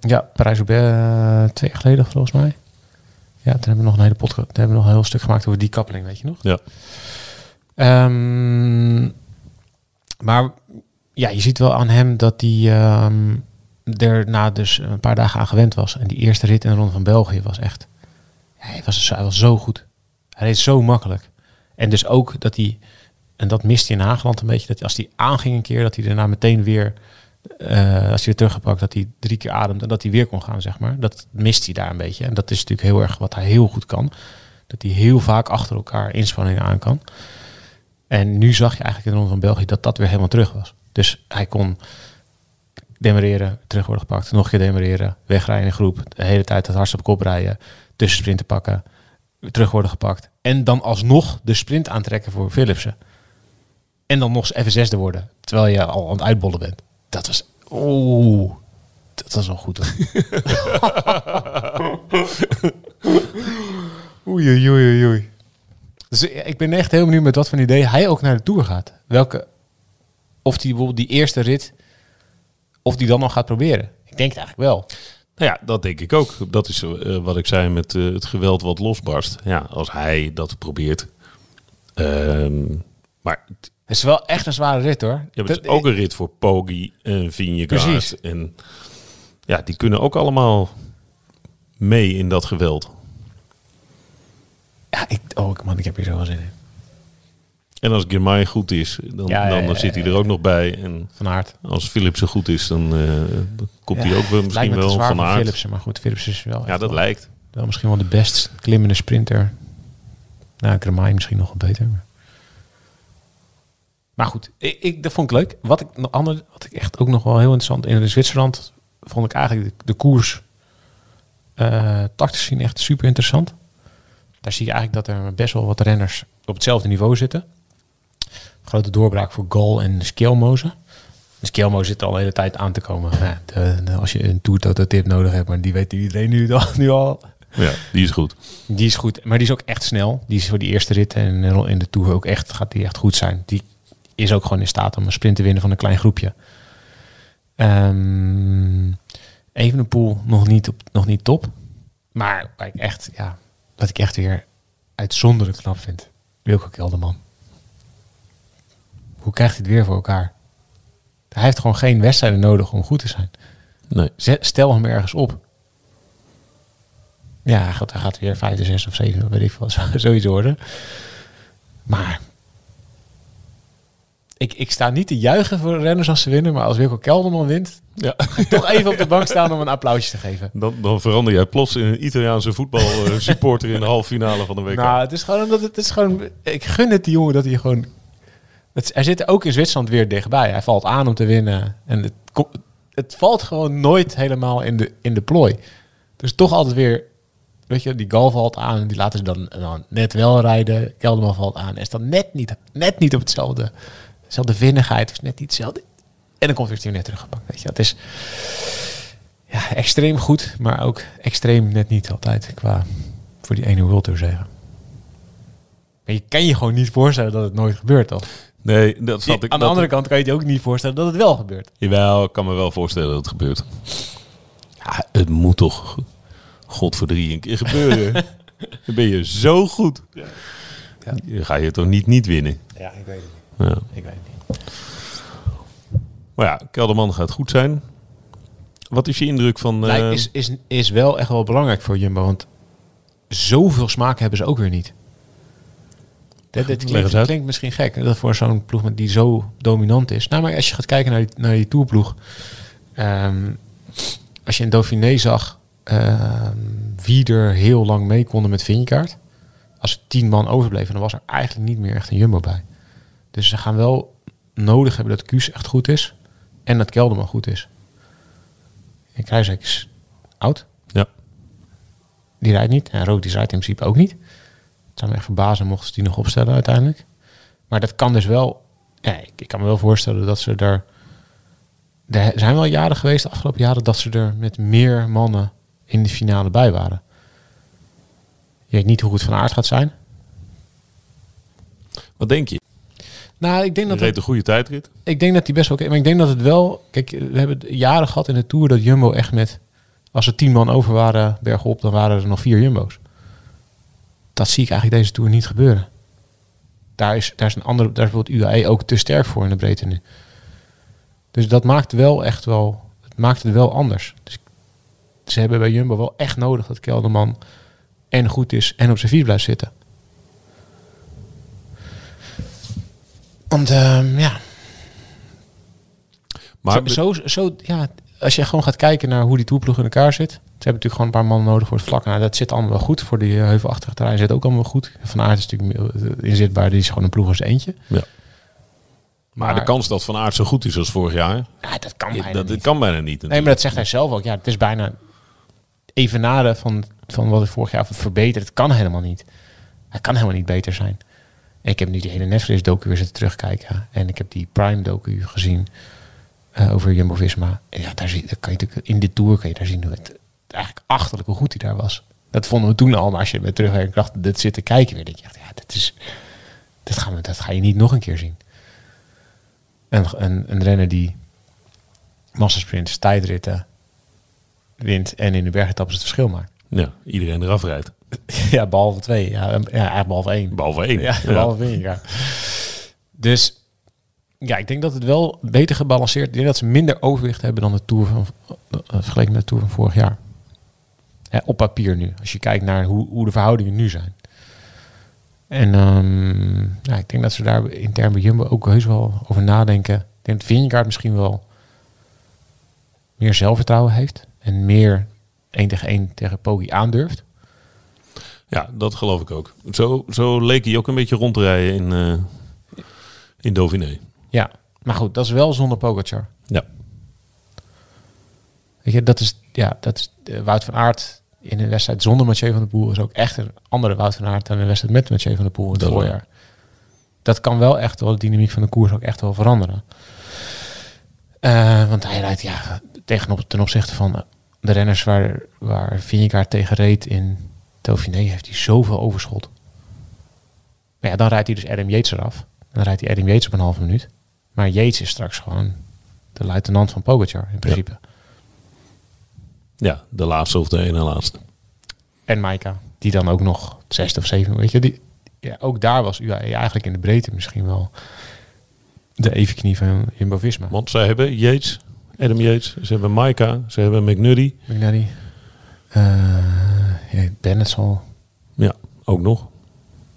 Speaker 2: ja Parijs-Roubaix eh, twee jaar geleden volgens mij. Ja, toen hebben we nog een hele podcast, toen hebben we nog een heel stuk gemaakt over die kappeling, weet je nog?
Speaker 1: Ja.
Speaker 2: Ehm, maar ja, je ziet wel aan hem dat hij ehm, er na dus een paar dagen aan gewend was. En die eerste rit in de Ronde van België was echt... Hij, was, hij was zo goed. Hij reed zo makkelijk. En dus ook dat hij... En dat miste hij in Haagland een beetje. Dat als hij aanging een keer, dat hij daarna meteen weer... eh, als hij weer teruggepakt, dat hij drie keer ademt en dat hij weer kon gaan, zeg maar. Dat mist hij daar een beetje. En dat is natuurlijk heel erg wat hij heel goed kan. Dat hij heel vaak achter elkaar inspanningen aan kan. En nu zag je eigenlijk in de Ronde van België dat dat weer helemaal terug was. Dus hij kon demereren, terug worden gepakt, nog een keer demereren, wegrijden in groep, de hele tijd het hardst op kop rijden, tussensprinten pakken, weer terug worden gepakt. En dan alsnog de sprint aantrekken voor Philipsen. En dan nog eens even zesde worden, terwijl je al aan het uitbollen bent. Dat was, oeh, dat was wel goed <laughs> oei, oei, oei, oei. Dus ik ben echt heel benieuwd met wat voor idee hij ook naar de Tour gaat. Welke, of die bijvoorbeeld die eerste rit, of die dan nog gaat proberen. Ik denk het eigenlijk wel.
Speaker 1: Nou ja, dat denk ik ook. Dat is eh, wat ik zei met eh, het geweld wat losbarst. Ja, als hij dat probeert. Ehm, maar het
Speaker 2: is wel echt een zware rit hoor.
Speaker 1: ja, het is ook een rit voor Poggi en Vingegaard.
Speaker 2: Precies.
Speaker 1: En ja, die kunnen ook allemaal mee in dat geweld.
Speaker 2: Ja, ik, oh man, ik heb hier zo wel zin in.
Speaker 1: En als Girmay goed is, dan,
Speaker 2: Ja,
Speaker 1: dan zit hij er ook nog bij. En
Speaker 2: Van Aert.
Speaker 1: als Philipsen goed is, dan, eh, dan komt hij ook wel misschien wel van aard.
Speaker 2: Philipsen, maar goed, Philipsen is wel,
Speaker 1: Ja, dat
Speaker 2: wel,
Speaker 1: lijkt.
Speaker 2: wel misschien wel de best klimmende sprinter. Nou, Kremai misschien nog wel beter. Maar, maar goed, ik, ik, dat vond ik leuk. Wat ik, ander, wat ik echt ook nog wel heel interessant in Zwitserland vond ik eigenlijk de, de koers eh tactisch zien echt super interessant. Daar zie je eigenlijk dat er best wel wat renners op hetzelfde niveau zitten. Grote doorbraak voor Gal en Skelmoze. Skelmo zit al de hele tijd aan te komen. Ja, de- de- als je een Tour tip nodig hebt, maar die weet iedereen nu al. Nu al.
Speaker 1: Ja, die is goed.
Speaker 2: Die is goed, maar die is ook echt snel. Die is voor die eerste rit en in de Tour ook echt, gaat die echt goed zijn. Die is ook gewoon in staat om een sprint te winnen van een klein groepje. Ehm Evenepoel nog niet, op, nog niet top. Maar kijk, echt, ja, wat ik echt weer uitzonderlijk knap vind. Wilco Kelderman. Hoe krijgt hij het weer voor elkaar? Hij heeft gewoon geen wedstrijden nodig om goed te zijn.
Speaker 1: Nee.
Speaker 2: Stel hem ergens op. Ja, hij gaat, hij gaat weer vijfde, zes of zeven, weet ik veel, <laughs> zo- zoiets worden. Maar ik, ik sta niet te juichen voor renners als ze winnen, maar als Wilco Kelderman wint,
Speaker 1: Ja.
Speaker 2: toch even op de bank staan om een applausje te geven.
Speaker 1: Dan, dan verander jij plots in een Italiaanse voetbalsupporter in de halve finale van de WK.
Speaker 2: Nou, het is gewoon omdat het is gewoon. Ik gun het die jongen dat hij gewoon. Het, hij zit ook in Zwitserland weer dichtbij. Hij valt aan om te winnen. En het, het valt gewoon nooit helemaal in de, in de plooi. Dus toch altijd weer weet je, die Gal valt aan en die laten ze dan, dan net wel rijden. Kelderman valt aan en is dan net niet, net niet op hetzelfde, dezelfde vinnigheid of net niet hetzelfde. En dan komt weer net teruggepakt. Weet je, het is ja, extreem goed, maar ook extreem net niet altijd qua voor die ene Tour zeggen. Maar je kan je gewoon niet voorstellen dat het nooit gebeurt, toch?
Speaker 1: Nee, dat zat ik.
Speaker 2: Aan de
Speaker 1: dat-
Speaker 2: andere kant kan je je ook niet voorstellen dat het wel gebeurt.
Speaker 1: Jawel, ik kan me wel voorstellen dat het gebeurt. Ja, het moet toch, god voor drie een keer gebeuren. <laughs> Dan ben je zo goed. Dan ga je toch niet niet winnen.
Speaker 2: Ja, ik weet het niet.
Speaker 1: Ja.
Speaker 2: Ik weet het niet.
Speaker 1: Maar ja, Kelderman gaat goed zijn. Wat is je indruk van... eh,
Speaker 2: Lijkt- is, is, is wel echt wel belangrijk voor Jumbo, want zoveel smaak hebben ze ook weer niet. Dat,
Speaker 1: eens
Speaker 2: klinkt, misschien gek, dat voor zo'n ploeg met die zo dominant is. Nou, maar als je gaat kijken naar die, naar die tourploeg, ehm, als je in Dauphiné zag ehm, wie er heel lang mee konden met Vingegaard, als er tien man overbleven, dan was er eigenlijk niet meer echt een Jumbo bij. Dus ze gaan wel nodig hebben dat Kuus echt goed is en dat Kelderman goed is. En Kruijswijk is oud.
Speaker 1: Ja.
Speaker 2: Die rijdt niet. En Rook die rijdt in principe ook niet. Zou me echt verbazen mochten ze die nog opstellen uiteindelijk. Maar dat kan dus wel... Ja, ik, ik kan me wel voorstellen dat ze er... Er zijn wel jaren geweest, de afgelopen jaren, dat ze er met meer mannen in de finale bij waren. Je weet niet hoe goed Van Aert gaat zijn.
Speaker 1: Wat denk je?
Speaker 2: Nou, ik denk
Speaker 1: Je
Speaker 2: dat
Speaker 1: reed
Speaker 2: het,
Speaker 1: een goede tijdrit.
Speaker 2: ik denk dat die best wel oké. Maar ik denk dat het wel. Kijk, we hebben jaren gehad in de tour dat Jumbo echt met. Als er tien man over waren bergop, dan waren er nog vier Jumbo's. Dat zie ik eigenlijk deze tour niet gebeuren. Daar is, daar is een andere. Daar is bijvoorbeeld UAE ook te sterk voor in de breedte nu. Dus dat maakt wel echt wel. Het maakt het wel anders. Dus ze hebben bij Jumbo wel echt nodig dat Kelderman en goed is en op zijn fiets blijft zitten. Want ehm, ja,
Speaker 1: Maar
Speaker 2: zo, zo, zo, ja, als je gewoon gaat kijken naar hoe die toerploeg in elkaar zit. Ze hebben natuurlijk gewoon een paar mannen nodig voor het vlak. Nou, dat zit allemaal wel goed. Voor die eh, heuvelachtige terrein zit ook allemaal goed. Van Aert is natuurlijk eh, inzitbaar. Die is gewoon een ploeg als eentje.
Speaker 1: Ja. Maar, de kans dat Van Aert zo goed is als vorig jaar,
Speaker 2: Ja, dat kan bijna
Speaker 1: dat, dat
Speaker 2: niet.
Speaker 1: kan bijna niet.
Speaker 2: Nee, maar dat zegt hij zelf ook. Ja, het is bijna evenaren van, van wat hij vorig jaar verbeterd. Het kan helemaal niet. Hij kan helemaal niet beter zijn. En ik heb nu die hele Netflix-docu weer zitten terugkijken. En ik heb die Prime-docu gezien eh, over Jumbo-Visma. En ja, daar, zie, daar kan je natuurlijk, in dit tour kan je daar zien hoe het eigenlijk achterlijk hoe goed hij daar was. Dat vonden we toen al. Maar als je met terugkijkt en dacht, dit zit te kijken weer, denk je echt, ja, dat is... Dat, gaan we, dat ga je niet nog een keer zien. En een, een renner die massasprints, tijdritten wint en in de bergetappes het verschil maakt.
Speaker 1: Ja, iedereen eraf rijdt. <laughs>
Speaker 2: ja, behalve twee. Ja, ja eigenlijk behalve één.
Speaker 1: Behalve één.
Speaker 2: Ja,
Speaker 1: Ja.
Speaker 2: behalve één, ja. Dus ja, ik denk dat het wel beter gebalanceerd. Ik denk dat ze minder overwicht hebben dan de Tour van eh, vergeleken met de Tour van vorig jaar. Op papier nu. Als je kijkt naar hoe, hoe de verhoudingen nu zijn. En ehm, ja, ik denk dat ze daar intern bij Jumbo ook heus wel over nadenken. Ik denk dat Vingegaard misschien wel meer zelfvertrouwen heeft. En meer één tegen één tegen Poggi aandurft.
Speaker 1: Ja, dat geloof ik ook. Zo, zo leek hij ook een beetje rond te rijden in, eh in Dauphiné.
Speaker 2: Ja, maar goed, dat is wel zonder Pogacar.
Speaker 1: Ja.
Speaker 2: Weet je, dat is, ja, dat is eh, Wout van Aert in een wedstrijd zonder Mathieu van der Poel is ook echt een andere Wout van Aert dan een wedstrijd met Mathieu van der Poel in het
Speaker 1: Dat
Speaker 2: voorjaar. Dat kan wel echt wel de dynamiek van de koers ook echt wel veranderen. Eh, want hij rijdt ja, tegenop, ten opzichte van de renners waar, waar Vingegaard tegen reed in Dauphiné, heeft hij zoveel overschot. Maar ja, dan rijdt hij dus Adam Yates eraf. Dan rijdt hij Adam Yates op een halve minuut. Maar Yates is straks gewoon de luitenant van Pogacar in principe.
Speaker 1: Ja, de laatste of de ene laatste.
Speaker 2: En Maika, die dan ook nog zesde of zevende, weet je. Die, ja, ook daar was UAE eigenlijk in de breedte misschien wel de evenknie van Jumbo-Visma.
Speaker 1: Want zij hebben Yates, Adam Yates, ze hebben Maika, ze hebben McNuddy.
Speaker 2: McNally. Uh, ja, Bennett zal...
Speaker 1: Ja, ook nog.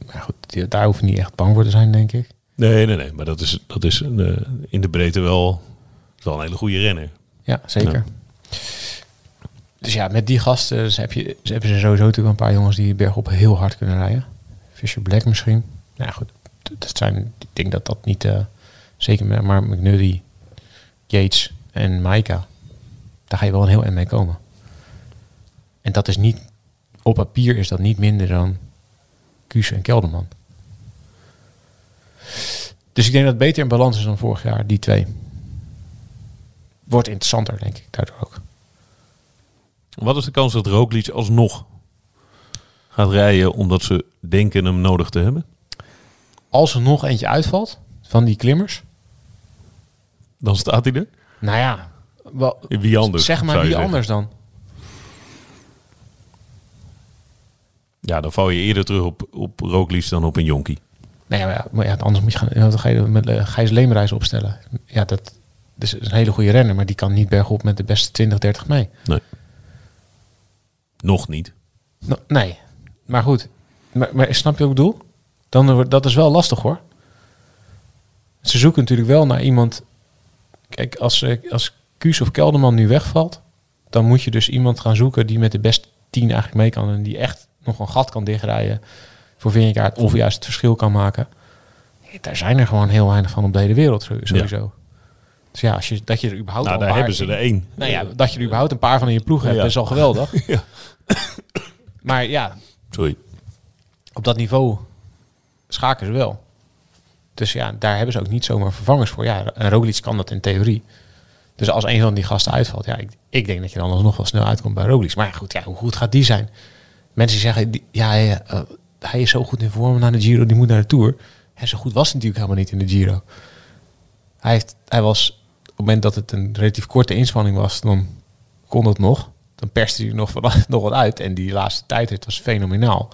Speaker 2: Maar goed, die- daar hoef je niet echt bang voor te zijn, denk ik.
Speaker 1: Nee, nee, nee. Maar dat is, dat is eh, in de breedte wel, wel een hele goede renner.
Speaker 2: Ja, zeker.
Speaker 1: Ja.
Speaker 2: Dus ja, met die gasten ze heb je, ze hebben ze sowieso natuurlijk een paar jongens die bergop heel hard kunnen rijden. Fisher Black misschien. Nou ja, goed, dat zijn, ik denk dat dat niet, eh, zeker maar McNuddy, Yates en Maika, daar ga je wel een heel eind mee komen. En dat is niet op papier is dat niet minder dan Kuus en Kelderman. Dus ik denk dat het beter in balans is dan vorig jaar, die twee. Wordt interessanter, denk ik, daardoor ook.
Speaker 1: Wat is de kans dat Roglic alsnog gaat rijden omdat ze denken hem nodig te hebben?
Speaker 2: Als er nog eentje uitvalt van die klimmers,
Speaker 1: Dan staat hij er.
Speaker 2: nou ja, wel,
Speaker 1: Wie anders?
Speaker 2: zeg maar wie
Speaker 1: zeggen.
Speaker 2: anders dan?
Speaker 1: Ja, dan val je eerder terug op, op Roglic dan op een jonkie.
Speaker 2: Nee, maar ja, maar ja, anders moet je gaan, dan ga je met uh, Gijs Leemreis opstellen. Ja, dat, dat is een hele goede renner, maar die kan niet bergop met de beste 20, 30 mee.
Speaker 1: Nee. Nog niet.
Speaker 2: No, nee, maar goed. Maar, maar snap je wat ik bedoel? Dan, wordt- dat is wel lastig hoor. Ze zoeken natuurlijk wel naar iemand. Kijk, als, eh, als Kuus of Kelderman nu wegvalt, dan moet je dus iemand gaan zoeken die met de beste 10 eigenlijk mee kan en die echt nog een gat kan dichtrijden voor Vingegaard of juist het verschil kan maken. Daar zijn er gewoon heel weinig van op de hele wereld sowieso. Dus ja, als je, dat je er überhaupt
Speaker 1: Nou,
Speaker 2: al
Speaker 1: daar
Speaker 2: een
Speaker 1: hebben
Speaker 2: paar-
Speaker 1: ze er één.
Speaker 2: Nou ja, dat je er überhaupt een paar van in je ploeg hebt,
Speaker 1: Ja.
Speaker 2: is al geweldig. <laughs>
Speaker 1: Ja.
Speaker 2: Maar ja,
Speaker 1: Sorry.
Speaker 2: op dat niveau schaken ze wel. Dus ja, daar hebben ze ook niet zomaar vervangers voor. Ja, en Roglic kan dat in theorie. Dus als een van die gasten uitvalt, ja, ik, ik denk dat je dan alsnog wel snel uitkomt bij Roglic. Maar ja, goed, ja, hoe goed gaat die zijn? Mensen zeggen, die- ja, ja, eh, hij is zo goed in vorm naar de Giro, die moet naar de Tour. Ja, zo goed was hij natuurlijk helemaal niet in de Giro. Hij, heeft, hij was, het moment dat het een relatief korte inspanning was, dan kon het nog. Dan perste hij nog, <laughs> nog wat uit. En die laatste tijd, het was fenomenaal.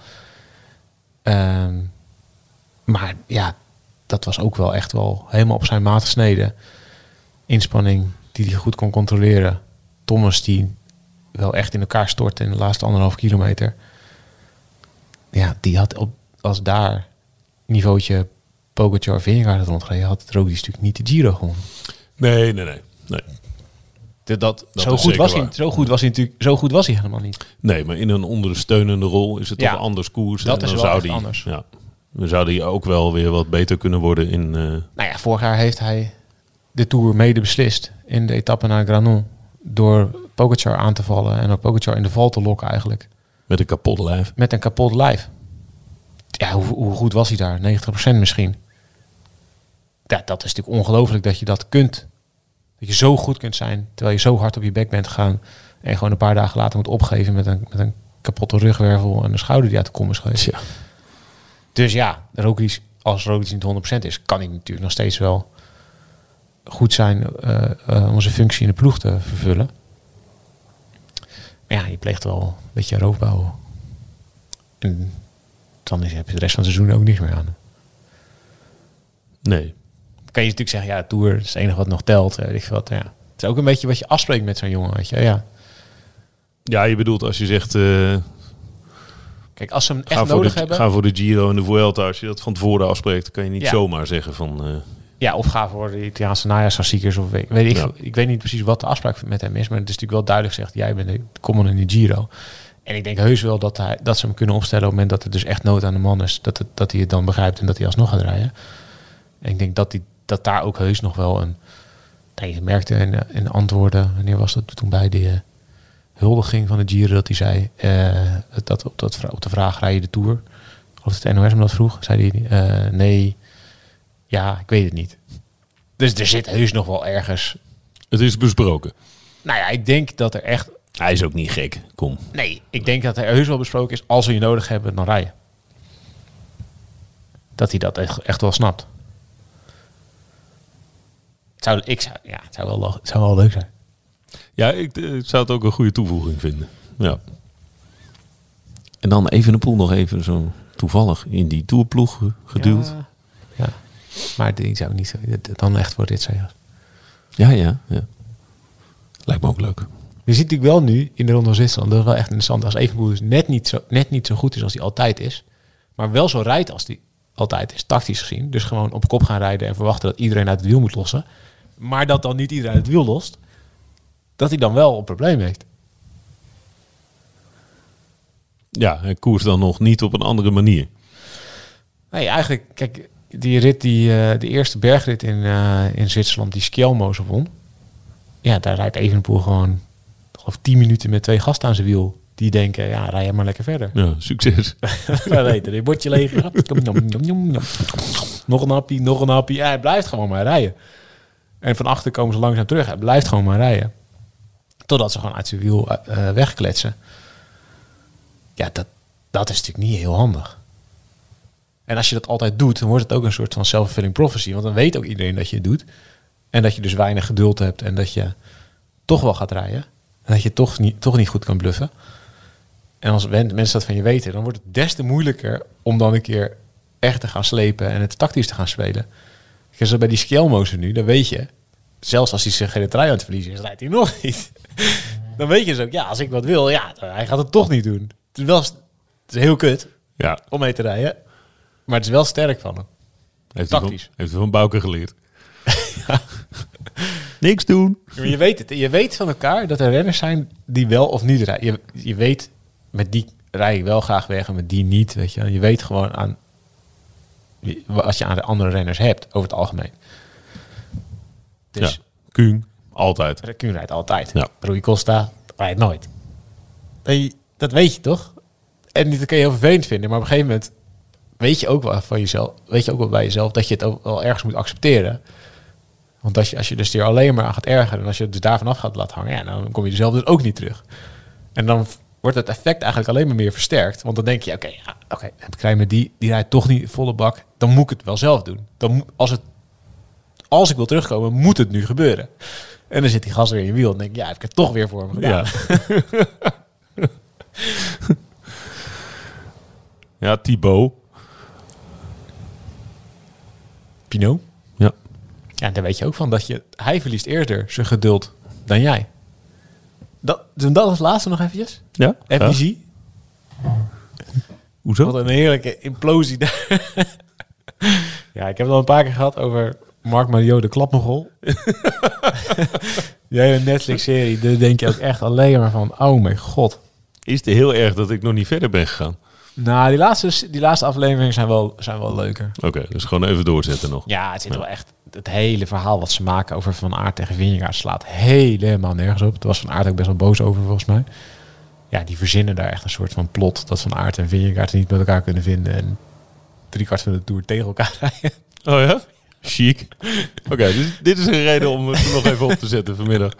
Speaker 2: Ehm, maar ja, dat was ook wel echt wel helemaal op zijn maat gesneden. Inspanning die hij goed kon controleren. Thomas die wel echt in elkaar stortte in de laatste anderhalf kilometer. Ja, die had op, als daar niveautje Pogacar Vingegaard had rondgereden, had het Roglic natuurlijk niet de Giro.
Speaker 1: Nee, nee, nee. Nee,
Speaker 2: Dat, dat,
Speaker 1: Dat
Speaker 2: zo, goed was hij, zo goed was hij natuurlijk, zo goed was hij helemaal niet.
Speaker 1: nee maar in een ondersteunende rol is het
Speaker 2: Ja,
Speaker 1: toch anders koers.
Speaker 2: dat
Speaker 1: en
Speaker 2: is
Speaker 1: dan
Speaker 2: wel
Speaker 1: zou die,
Speaker 2: anders.
Speaker 1: Ja, dan zou die ook wel weer wat beter kunnen worden in... eh,
Speaker 2: Nou ja, vorig jaar heeft hij de Tour mede beslist in de etappe naar Granon. Door Pogacar aan te vallen en door Pogacar in de val te lokken eigenlijk.
Speaker 1: met een kapot lijf.
Speaker 2: Met een kapot lijf. Ja, hoe, hoe goed was hij daar? 90% misschien. Ja, dat is natuurlijk ongelooflijk dat je dat kunt. Dat je zo goed kunt zijn, terwijl je zo hard op je bek bent gegaan. En gewoon een paar dagen later moet opgeven met een, met een kapotte rugwervel en een schouder die uit de kom is geweest.
Speaker 1: Ja.
Speaker 2: Dus ja, Roglic, als Roglic niet 100% is, kan hij natuurlijk nog steeds wel goed zijn eh, eh, om zijn functie in de ploeg te vervullen. Maar ja, je pleegt wel een beetje roofbouw. En dan heb je de rest van het seizoen ook niks meer aan.
Speaker 1: Nee.
Speaker 2: Kan je natuurlijk zeggen, ja, de Tour is het enige wat nog telt. eh, Weet ik wat, ja. Het is ook een beetje wat je afspreekt met zo'n jongen, weet je. Ja.
Speaker 1: Ja, je bedoelt als je zegt... eh,
Speaker 2: Kijk, als ze hem echt nodig
Speaker 1: de,
Speaker 2: hebben...
Speaker 1: ga voor de Giro en de Vuelta. Als je dat van tevoren afspreekt, kan je niet
Speaker 2: Ja.
Speaker 1: zomaar zeggen van... eh,
Speaker 2: Ja, of ga voor de Italiaanse najaarsklassiekers. Of weet, weet ik,
Speaker 1: Ja.
Speaker 2: ik weet niet precies wat de afspraak met hem is. Maar het is natuurlijk wel duidelijk gezegd, jij bent de common in de Giro. En ik denk heus wel dat, hij, dat ze hem kunnen opstellen op het moment dat er dus echt nood aan de man is. Dat, het, dat hij het dan begrijpt en dat hij alsnog gaat rijden. En ik denk dat, die, dat daar ook heus nog wel een... Nee, je merkte in, de- in de antwoorden, wanneer was dat toen bij de eh, huldiging van de Giro, dat hij zei, eh, dat op, dat, op de vraag, rij je de Tour? Dat het NOS hem dat vroeg. Zei hij, eh, nee, ja, ik weet het niet. Dus er zit heus nog wel ergens.
Speaker 1: het is besproken.
Speaker 2: Nou ja, ik denk dat er echt.
Speaker 1: Hij is ook niet gek. Kom.
Speaker 2: Nee, ik denk dat er heus wel besproken is. Als we je nodig hebben, dan rijden. Dat hij dat echt, echt wel snapt. Het zou, ik zou, ja, het zou, wel, het zou wel leuk zijn.
Speaker 1: Ja, ik eh, zou het ook een goede toevoeging vinden. Ja. En dan even de poel nog even zo toevallig in die tourploeg ge- geduwd.
Speaker 2: Ja, ja. maar die zou niet zo. Dan echt voor dit serieus.
Speaker 1: Ja, ja, ja. Lijkt me ook leuk.
Speaker 2: Je ziet natuurlijk wel nu in de Ronde van Zwitserland, dat is wel echt interessant, als Evenpoel dus net niet, zo, net niet zo goed is als hij altijd is, maar wel zo rijdt als hij altijd is, tactisch gezien. Dus gewoon op kop gaan rijden en verwachten dat iedereen uit het wiel moet lossen. Maar dat dan niet iedereen het wiel lost, dat hij dan wel een probleem heeft.
Speaker 1: Ja, hij koers dan nog niet op een andere manier.
Speaker 2: Nee, eigenlijk, kijk, die rit, die, eh, de eerste bergrit in, eh, in Zwitserland, die Skjelmo zo won. Ja, daar rijdt Evenepoel gewoon, geloof 10 minuten met twee gasten aan zijn wiel Die denken, ja, rij jij maar lekker verder.
Speaker 1: Ja, succes.
Speaker 2: Nee, dan word je leeg. Nog een happy, nog een happy. Ja, hij blijft gewoon maar rijden. En van achter komen ze langzaam terug. Hij blijft gewoon maar rijden. Totdat ze gewoon uit zijn wiel eh, wegkletsen. Ja, dat, dat is natuurlijk niet heel handig. En als je dat altijd doet, dan wordt het ook een soort van self-fulfilling prophecy. Want dan weet ook iedereen dat je het doet. En dat je dus weinig geduld hebt. En dat je toch wel gaat rijden. En dat je toch niet, toch niet goed kan bluffen. En als mensen dat van je weten, dan wordt het des te moeilijker om dan een keer echt te gaan slepen en het tactisch te gaan spelen. Zo bij die Skjelmozen nu, dan weet je, zelfs als hij zich geen trui aan het verliezen is, rijdt hij nog niet. <laughs> dan weet je dus ook, ja, als ik wat wil, ja, hij gaat het toch niet doen. Het is wel het is heel kut
Speaker 1: Ja,
Speaker 2: om mee te rijden, maar het is wel sterk van hem.
Speaker 1: heeft hij van,
Speaker 2: Tactisch.
Speaker 1: heeft hij van Bouke geleerd. <laughs> Niks doen.
Speaker 2: Je weet het. Je weet van elkaar dat er renners zijn die wel of niet rijden. Je, je weet, met die rij ik wel graag weg en met die niet. Weet je. je weet gewoon aan wat je aan de andere renners hebt, over het algemeen. Dus
Speaker 1: ja, Kuhn, altijd.
Speaker 2: Kuhn rijdt altijd.
Speaker 1: Ja.
Speaker 2: Rui Costa rijdt nooit. Nee, dat weet je toch? En dat kun je heel vervelend vinden, maar op een gegeven moment weet je ook wel van jezelf, weet je ook wel bij jezelf dat je het ook wel ergens moet accepteren. Want als je, als je dus hier alleen maar aan gaat ergeren en als je het dus daarvan af gaat laten hangen, ja, dan kom je er zelf dus ook niet terug. En dan wordt het effect eigenlijk alleen maar meer versterkt. Want dan denk je, oké, ja, oké, heb ik die, die rijdt toch niet volle bak, dan moet ik het wel zelf doen. Dan, als, het, als ik wil terugkomen, moet het nu gebeuren. En dan zit die gas weer in je wiel en denk ik, ja, heb ik het toch weer voor me gedaan.
Speaker 1: Ja. <laughs> ja, Thibaut.
Speaker 2: Pinot.
Speaker 1: Ja.
Speaker 2: Ja, daar weet je ook van dat je, hij verliest eerder zijn geduld dan jij. Dat, doen dat als laatste nog eventjes.
Speaker 1: Ja? ja.
Speaker 2: FBG.
Speaker 1: Hoezo?
Speaker 2: Wat een heerlijke implosie daar. <laughs> ja, ik heb het al een paar keer gehad over Mark Mario de klapmogol. <laughs> Die hele Netflix-serie, daar denk je ook echt alleen maar van, oh mijn god.
Speaker 1: Is het heel erg dat ik nog niet verder ben gegaan?
Speaker 2: Nou, die laatste, die laatste afleveringen zijn wel, zijn wel leuker.
Speaker 1: Oké, dus gewoon even doorzetten nog.
Speaker 2: Ja, het zit wel echt... Het hele verhaal wat ze maken over Van Aert tegen Vingegaard slaat helemaal nergens op. Daar was Van Aert ook best wel boos over, volgens mij. Ja, die verzinnen daar echt een soort van plot... dat Van Aert en Vingegaard niet met elkaar kunnen vinden... en driekwart van de Tour tegen elkaar <laughs> rijden.
Speaker 1: Oh ja? Chic. <laughs> Oké, dus dit is een reden om het nog even op te zetten vanmiddag.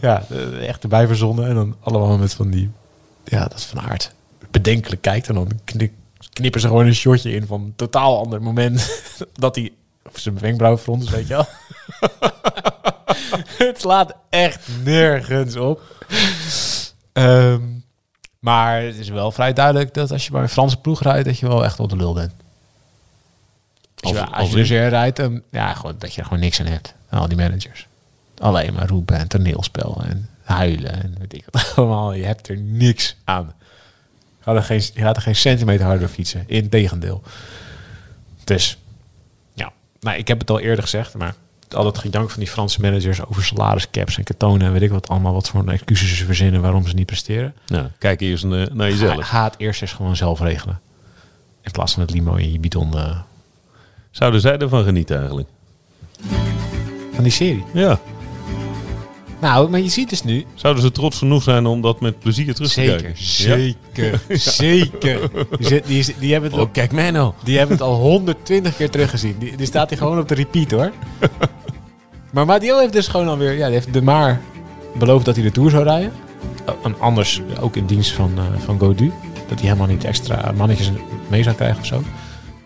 Speaker 2: Ja, eh, echt erbij verzonnen. En dan allemaal met van die... Ja, dat Van Aert bedenkelijk kijkt. En dan kni- knippen ze gewoon een shotje in van een totaal ander moment. <laughs> dat hij of zijn wenkbrauwen front is, weet je wel. <laughs> het slaat echt nergens op. Ehm, maar het is wel vrij duidelijk dat als je bij een Franse ploeg rijdt, dat je wel echt op de lul bent. Als, je,
Speaker 1: Als-
Speaker 2: als je dus rijdt, ja, gewoon dat je er gewoon niks aan hebt. Al die managers. Alleen maar roepen en toneelspel en huilen en weet ik wat <laughs> allemaal. Je hebt er niks aan. Je gaat er geen, je gaat er geen centimeter harder fietsen. Integendeel. Dus. Nou, ik heb het al eerder gezegd, maar al dat gejank van die Franse managers over salariscaps en katonen en weet ik wat allemaal, wat voor excuses ze verzinnen waarom ze niet presteren.
Speaker 1: Nou, kijk eerst naar jezelf.
Speaker 2: ga het eerst eens gewoon zelf regelen. In plaats van het limo in je bidon eh,
Speaker 1: Zouden zij ervan genieten eigenlijk?
Speaker 2: van die serie.
Speaker 1: Ja.
Speaker 2: Nou, maar je ziet dus nu,
Speaker 1: Zouden ze trots genoeg zijn om dat met plezier terug te
Speaker 2: Zeker,
Speaker 1: kijken?
Speaker 2: zeker, <laughs> zeker. Die, zit- die, is- die, hebben het,
Speaker 1: Ja?
Speaker 2: al-
Speaker 1: Oh, kijk mij nou.
Speaker 2: die hebben het al 120 keer teruggezien. Die, die staat hier gewoon op de repeat hoor. <laughs> Maar Matteo heeft dus gewoon alweer... Ja, die heeft de Maar beloofd dat hij de Tour zou rijden. Oh, En anders ook in dienst van, eh van Godu. Dat hij helemaal niet extra mannetjes mee zou krijgen of zo.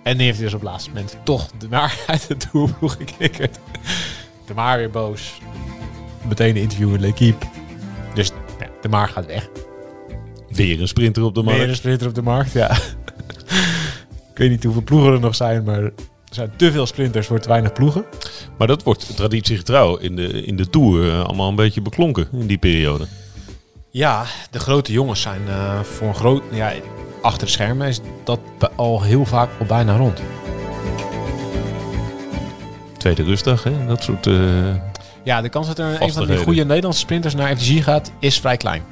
Speaker 2: En die heeft hij dus op het laatste moment toch de Maar <laughs> uit de Tourploeg geknikkerd. De Maar weer boos. Meteen een interview in L'Equipe. Dus ja, de Maar gaat weg.
Speaker 1: Weer een sprinter op de
Speaker 2: Meer een
Speaker 1: markt.
Speaker 2: sprinter op de markt, ja. ik weet niet hoeveel ploegen er nog zijn, maar er zijn te veel sprinters voor te weinig ploegen.
Speaker 1: Maar dat wordt traditiegetrouw in de, in de Tour eh, allemaal een beetje beklonken in die periode.
Speaker 2: Ja, de grote jongens zijn eh, voor een groot... Ja, achter de schermen is dat al heel vaak al bijna rond.
Speaker 1: Tweede rustdag, hè? dat soort... eh,
Speaker 2: Ja, de kans dat er een van die goede Nederlandse sprinters naar FDG gaat, is vrij klein.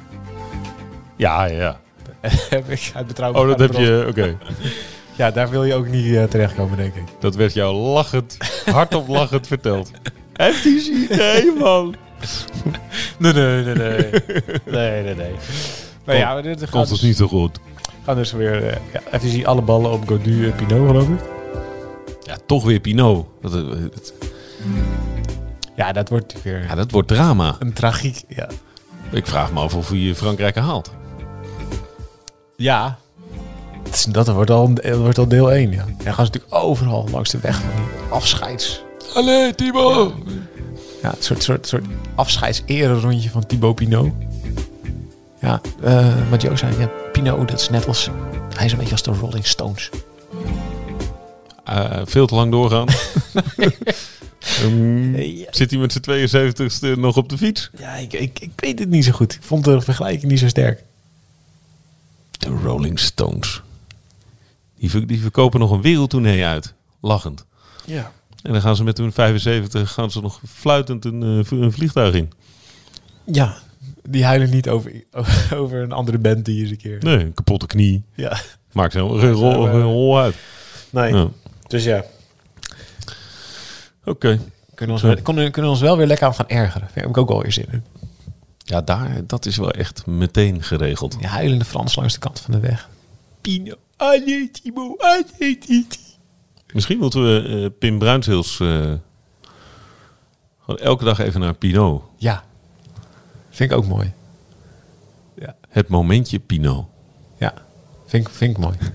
Speaker 1: Ja, ja, <laughs>
Speaker 2: ik uit betrouwbaar
Speaker 1: Oh, dat heb je... Oké. <laughs>
Speaker 2: Ja, daar wil je ook niet eh, terechtkomen, denk ik.
Speaker 1: Dat werd jou lachend, hardop lachend verteld. <laughs> FTC, nee man.
Speaker 2: Nee, nee, nee, nee. nee, nee, nee. Maar ja, maar dit gaat
Speaker 1: Komt
Speaker 2: dus,
Speaker 1: het niet zo goed.
Speaker 2: gaan dus weer... eh, ja, zien alle ballen op Godu en Pinot, geloof ik.
Speaker 1: Ja, toch weer Pinot. Dat, eh, het-
Speaker 2: Ja, dat wordt weer
Speaker 1: ja, dat wordt drama.
Speaker 2: een tragiek. Ja.
Speaker 1: Ik vraag me af of hij Frankrijk haalt.
Speaker 2: ja. Dat, wordt, al, dat wordt al deel 1, ja. En dan gaan ze natuurlijk overal langs de weg van die afscheids...
Speaker 1: Allee, Thibaut!
Speaker 2: Ja, een soort, soort, soort afscheids-ere-rondje van Thibaut Pinot. Ja, eh wat Jo zei, ja, Pinot, dat is net als... Hij is een beetje als de Rolling Stones.
Speaker 1: Eh, veel te lang doorgaan. <laughs> <laughs> Ehm,
Speaker 2: Ja.
Speaker 1: Zit hij met zijn 72ste nog op de fiets?
Speaker 2: Ja, ik, ik, ik weet het niet zo goed. Ik vond de vergelijking niet zo sterk.
Speaker 1: De Rolling Stones. Die, ver- die verkopen nog een wereldtournee uit. Lachend.
Speaker 2: Ja.
Speaker 1: En dan gaan ze met hun 75 gaan ze nog fluitend een, eh, een vliegtuig in.
Speaker 2: Ja, die huilen niet over, <laughs> over een andere band die eens een keer...
Speaker 1: Nee, een kapotte knie.
Speaker 2: Ja.
Speaker 1: Maakt helemaal geen rol, geen rol uit.
Speaker 2: Nee.
Speaker 1: Ja.
Speaker 2: Dus ja,
Speaker 1: Oké.
Speaker 2: kunnen we, ons, wel- kunnen, kunnen we ons wel weer lekker aan gaan ergeren. Daar heb ik ook wel weer zin in.
Speaker 1: Ja, daar, dat is wel echt meteen geregeld.
Speaker 2: Die huilende Frans langs de kant van de weg. Pino. Nee, Timo. Nee, Titi.
Speaker 1: Misschien moeten we eh, Pim Bruinshils eh, gewoon elke dag even naar Pinot.
Speaker 2: Ja. Vind ik ook mooi.
Speaker 1: Het momentje Pinot.
Speaker 2: Ja. Vind, ik- vind ik mooi. <laughs>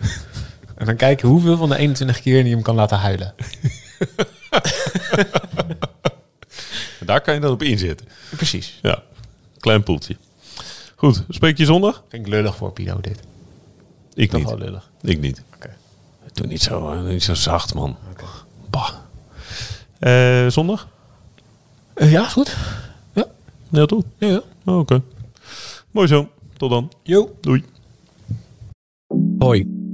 Speaker 2: en dan kijken hoeveel van de 21 keer die hem kan laten huilen. <laughs>
Speaker 1: Daar kan je dan op inzetten.
Speaker 2: Precies.
Speaker 1: Ja, klein poeltje. Goed, spreek je zondag?
Speaker 2: Vind ik lullig voor Pino dit.
Speaker 1: Ik
Speaker 2: Toch
Speaker 1: niet.
Speaker 2: wel lullig.
Speaker 1: Ik niet.
Speaker 2: Oké.
Speaker 1: Doe niet zo, eh, niet zo zacht, man. Bah. Eh, zondag?
Speaker 2: Eh, ja, goed. Ja.
Speaker 1: Ja, toch?
Speaker 2: Ja, ja.
Speaker 1: Oh, Oké. Mooi zo. Tot dan.
Speaker 2: Jo.
Speaker 1: Doei.
Speaker 4: Hoi,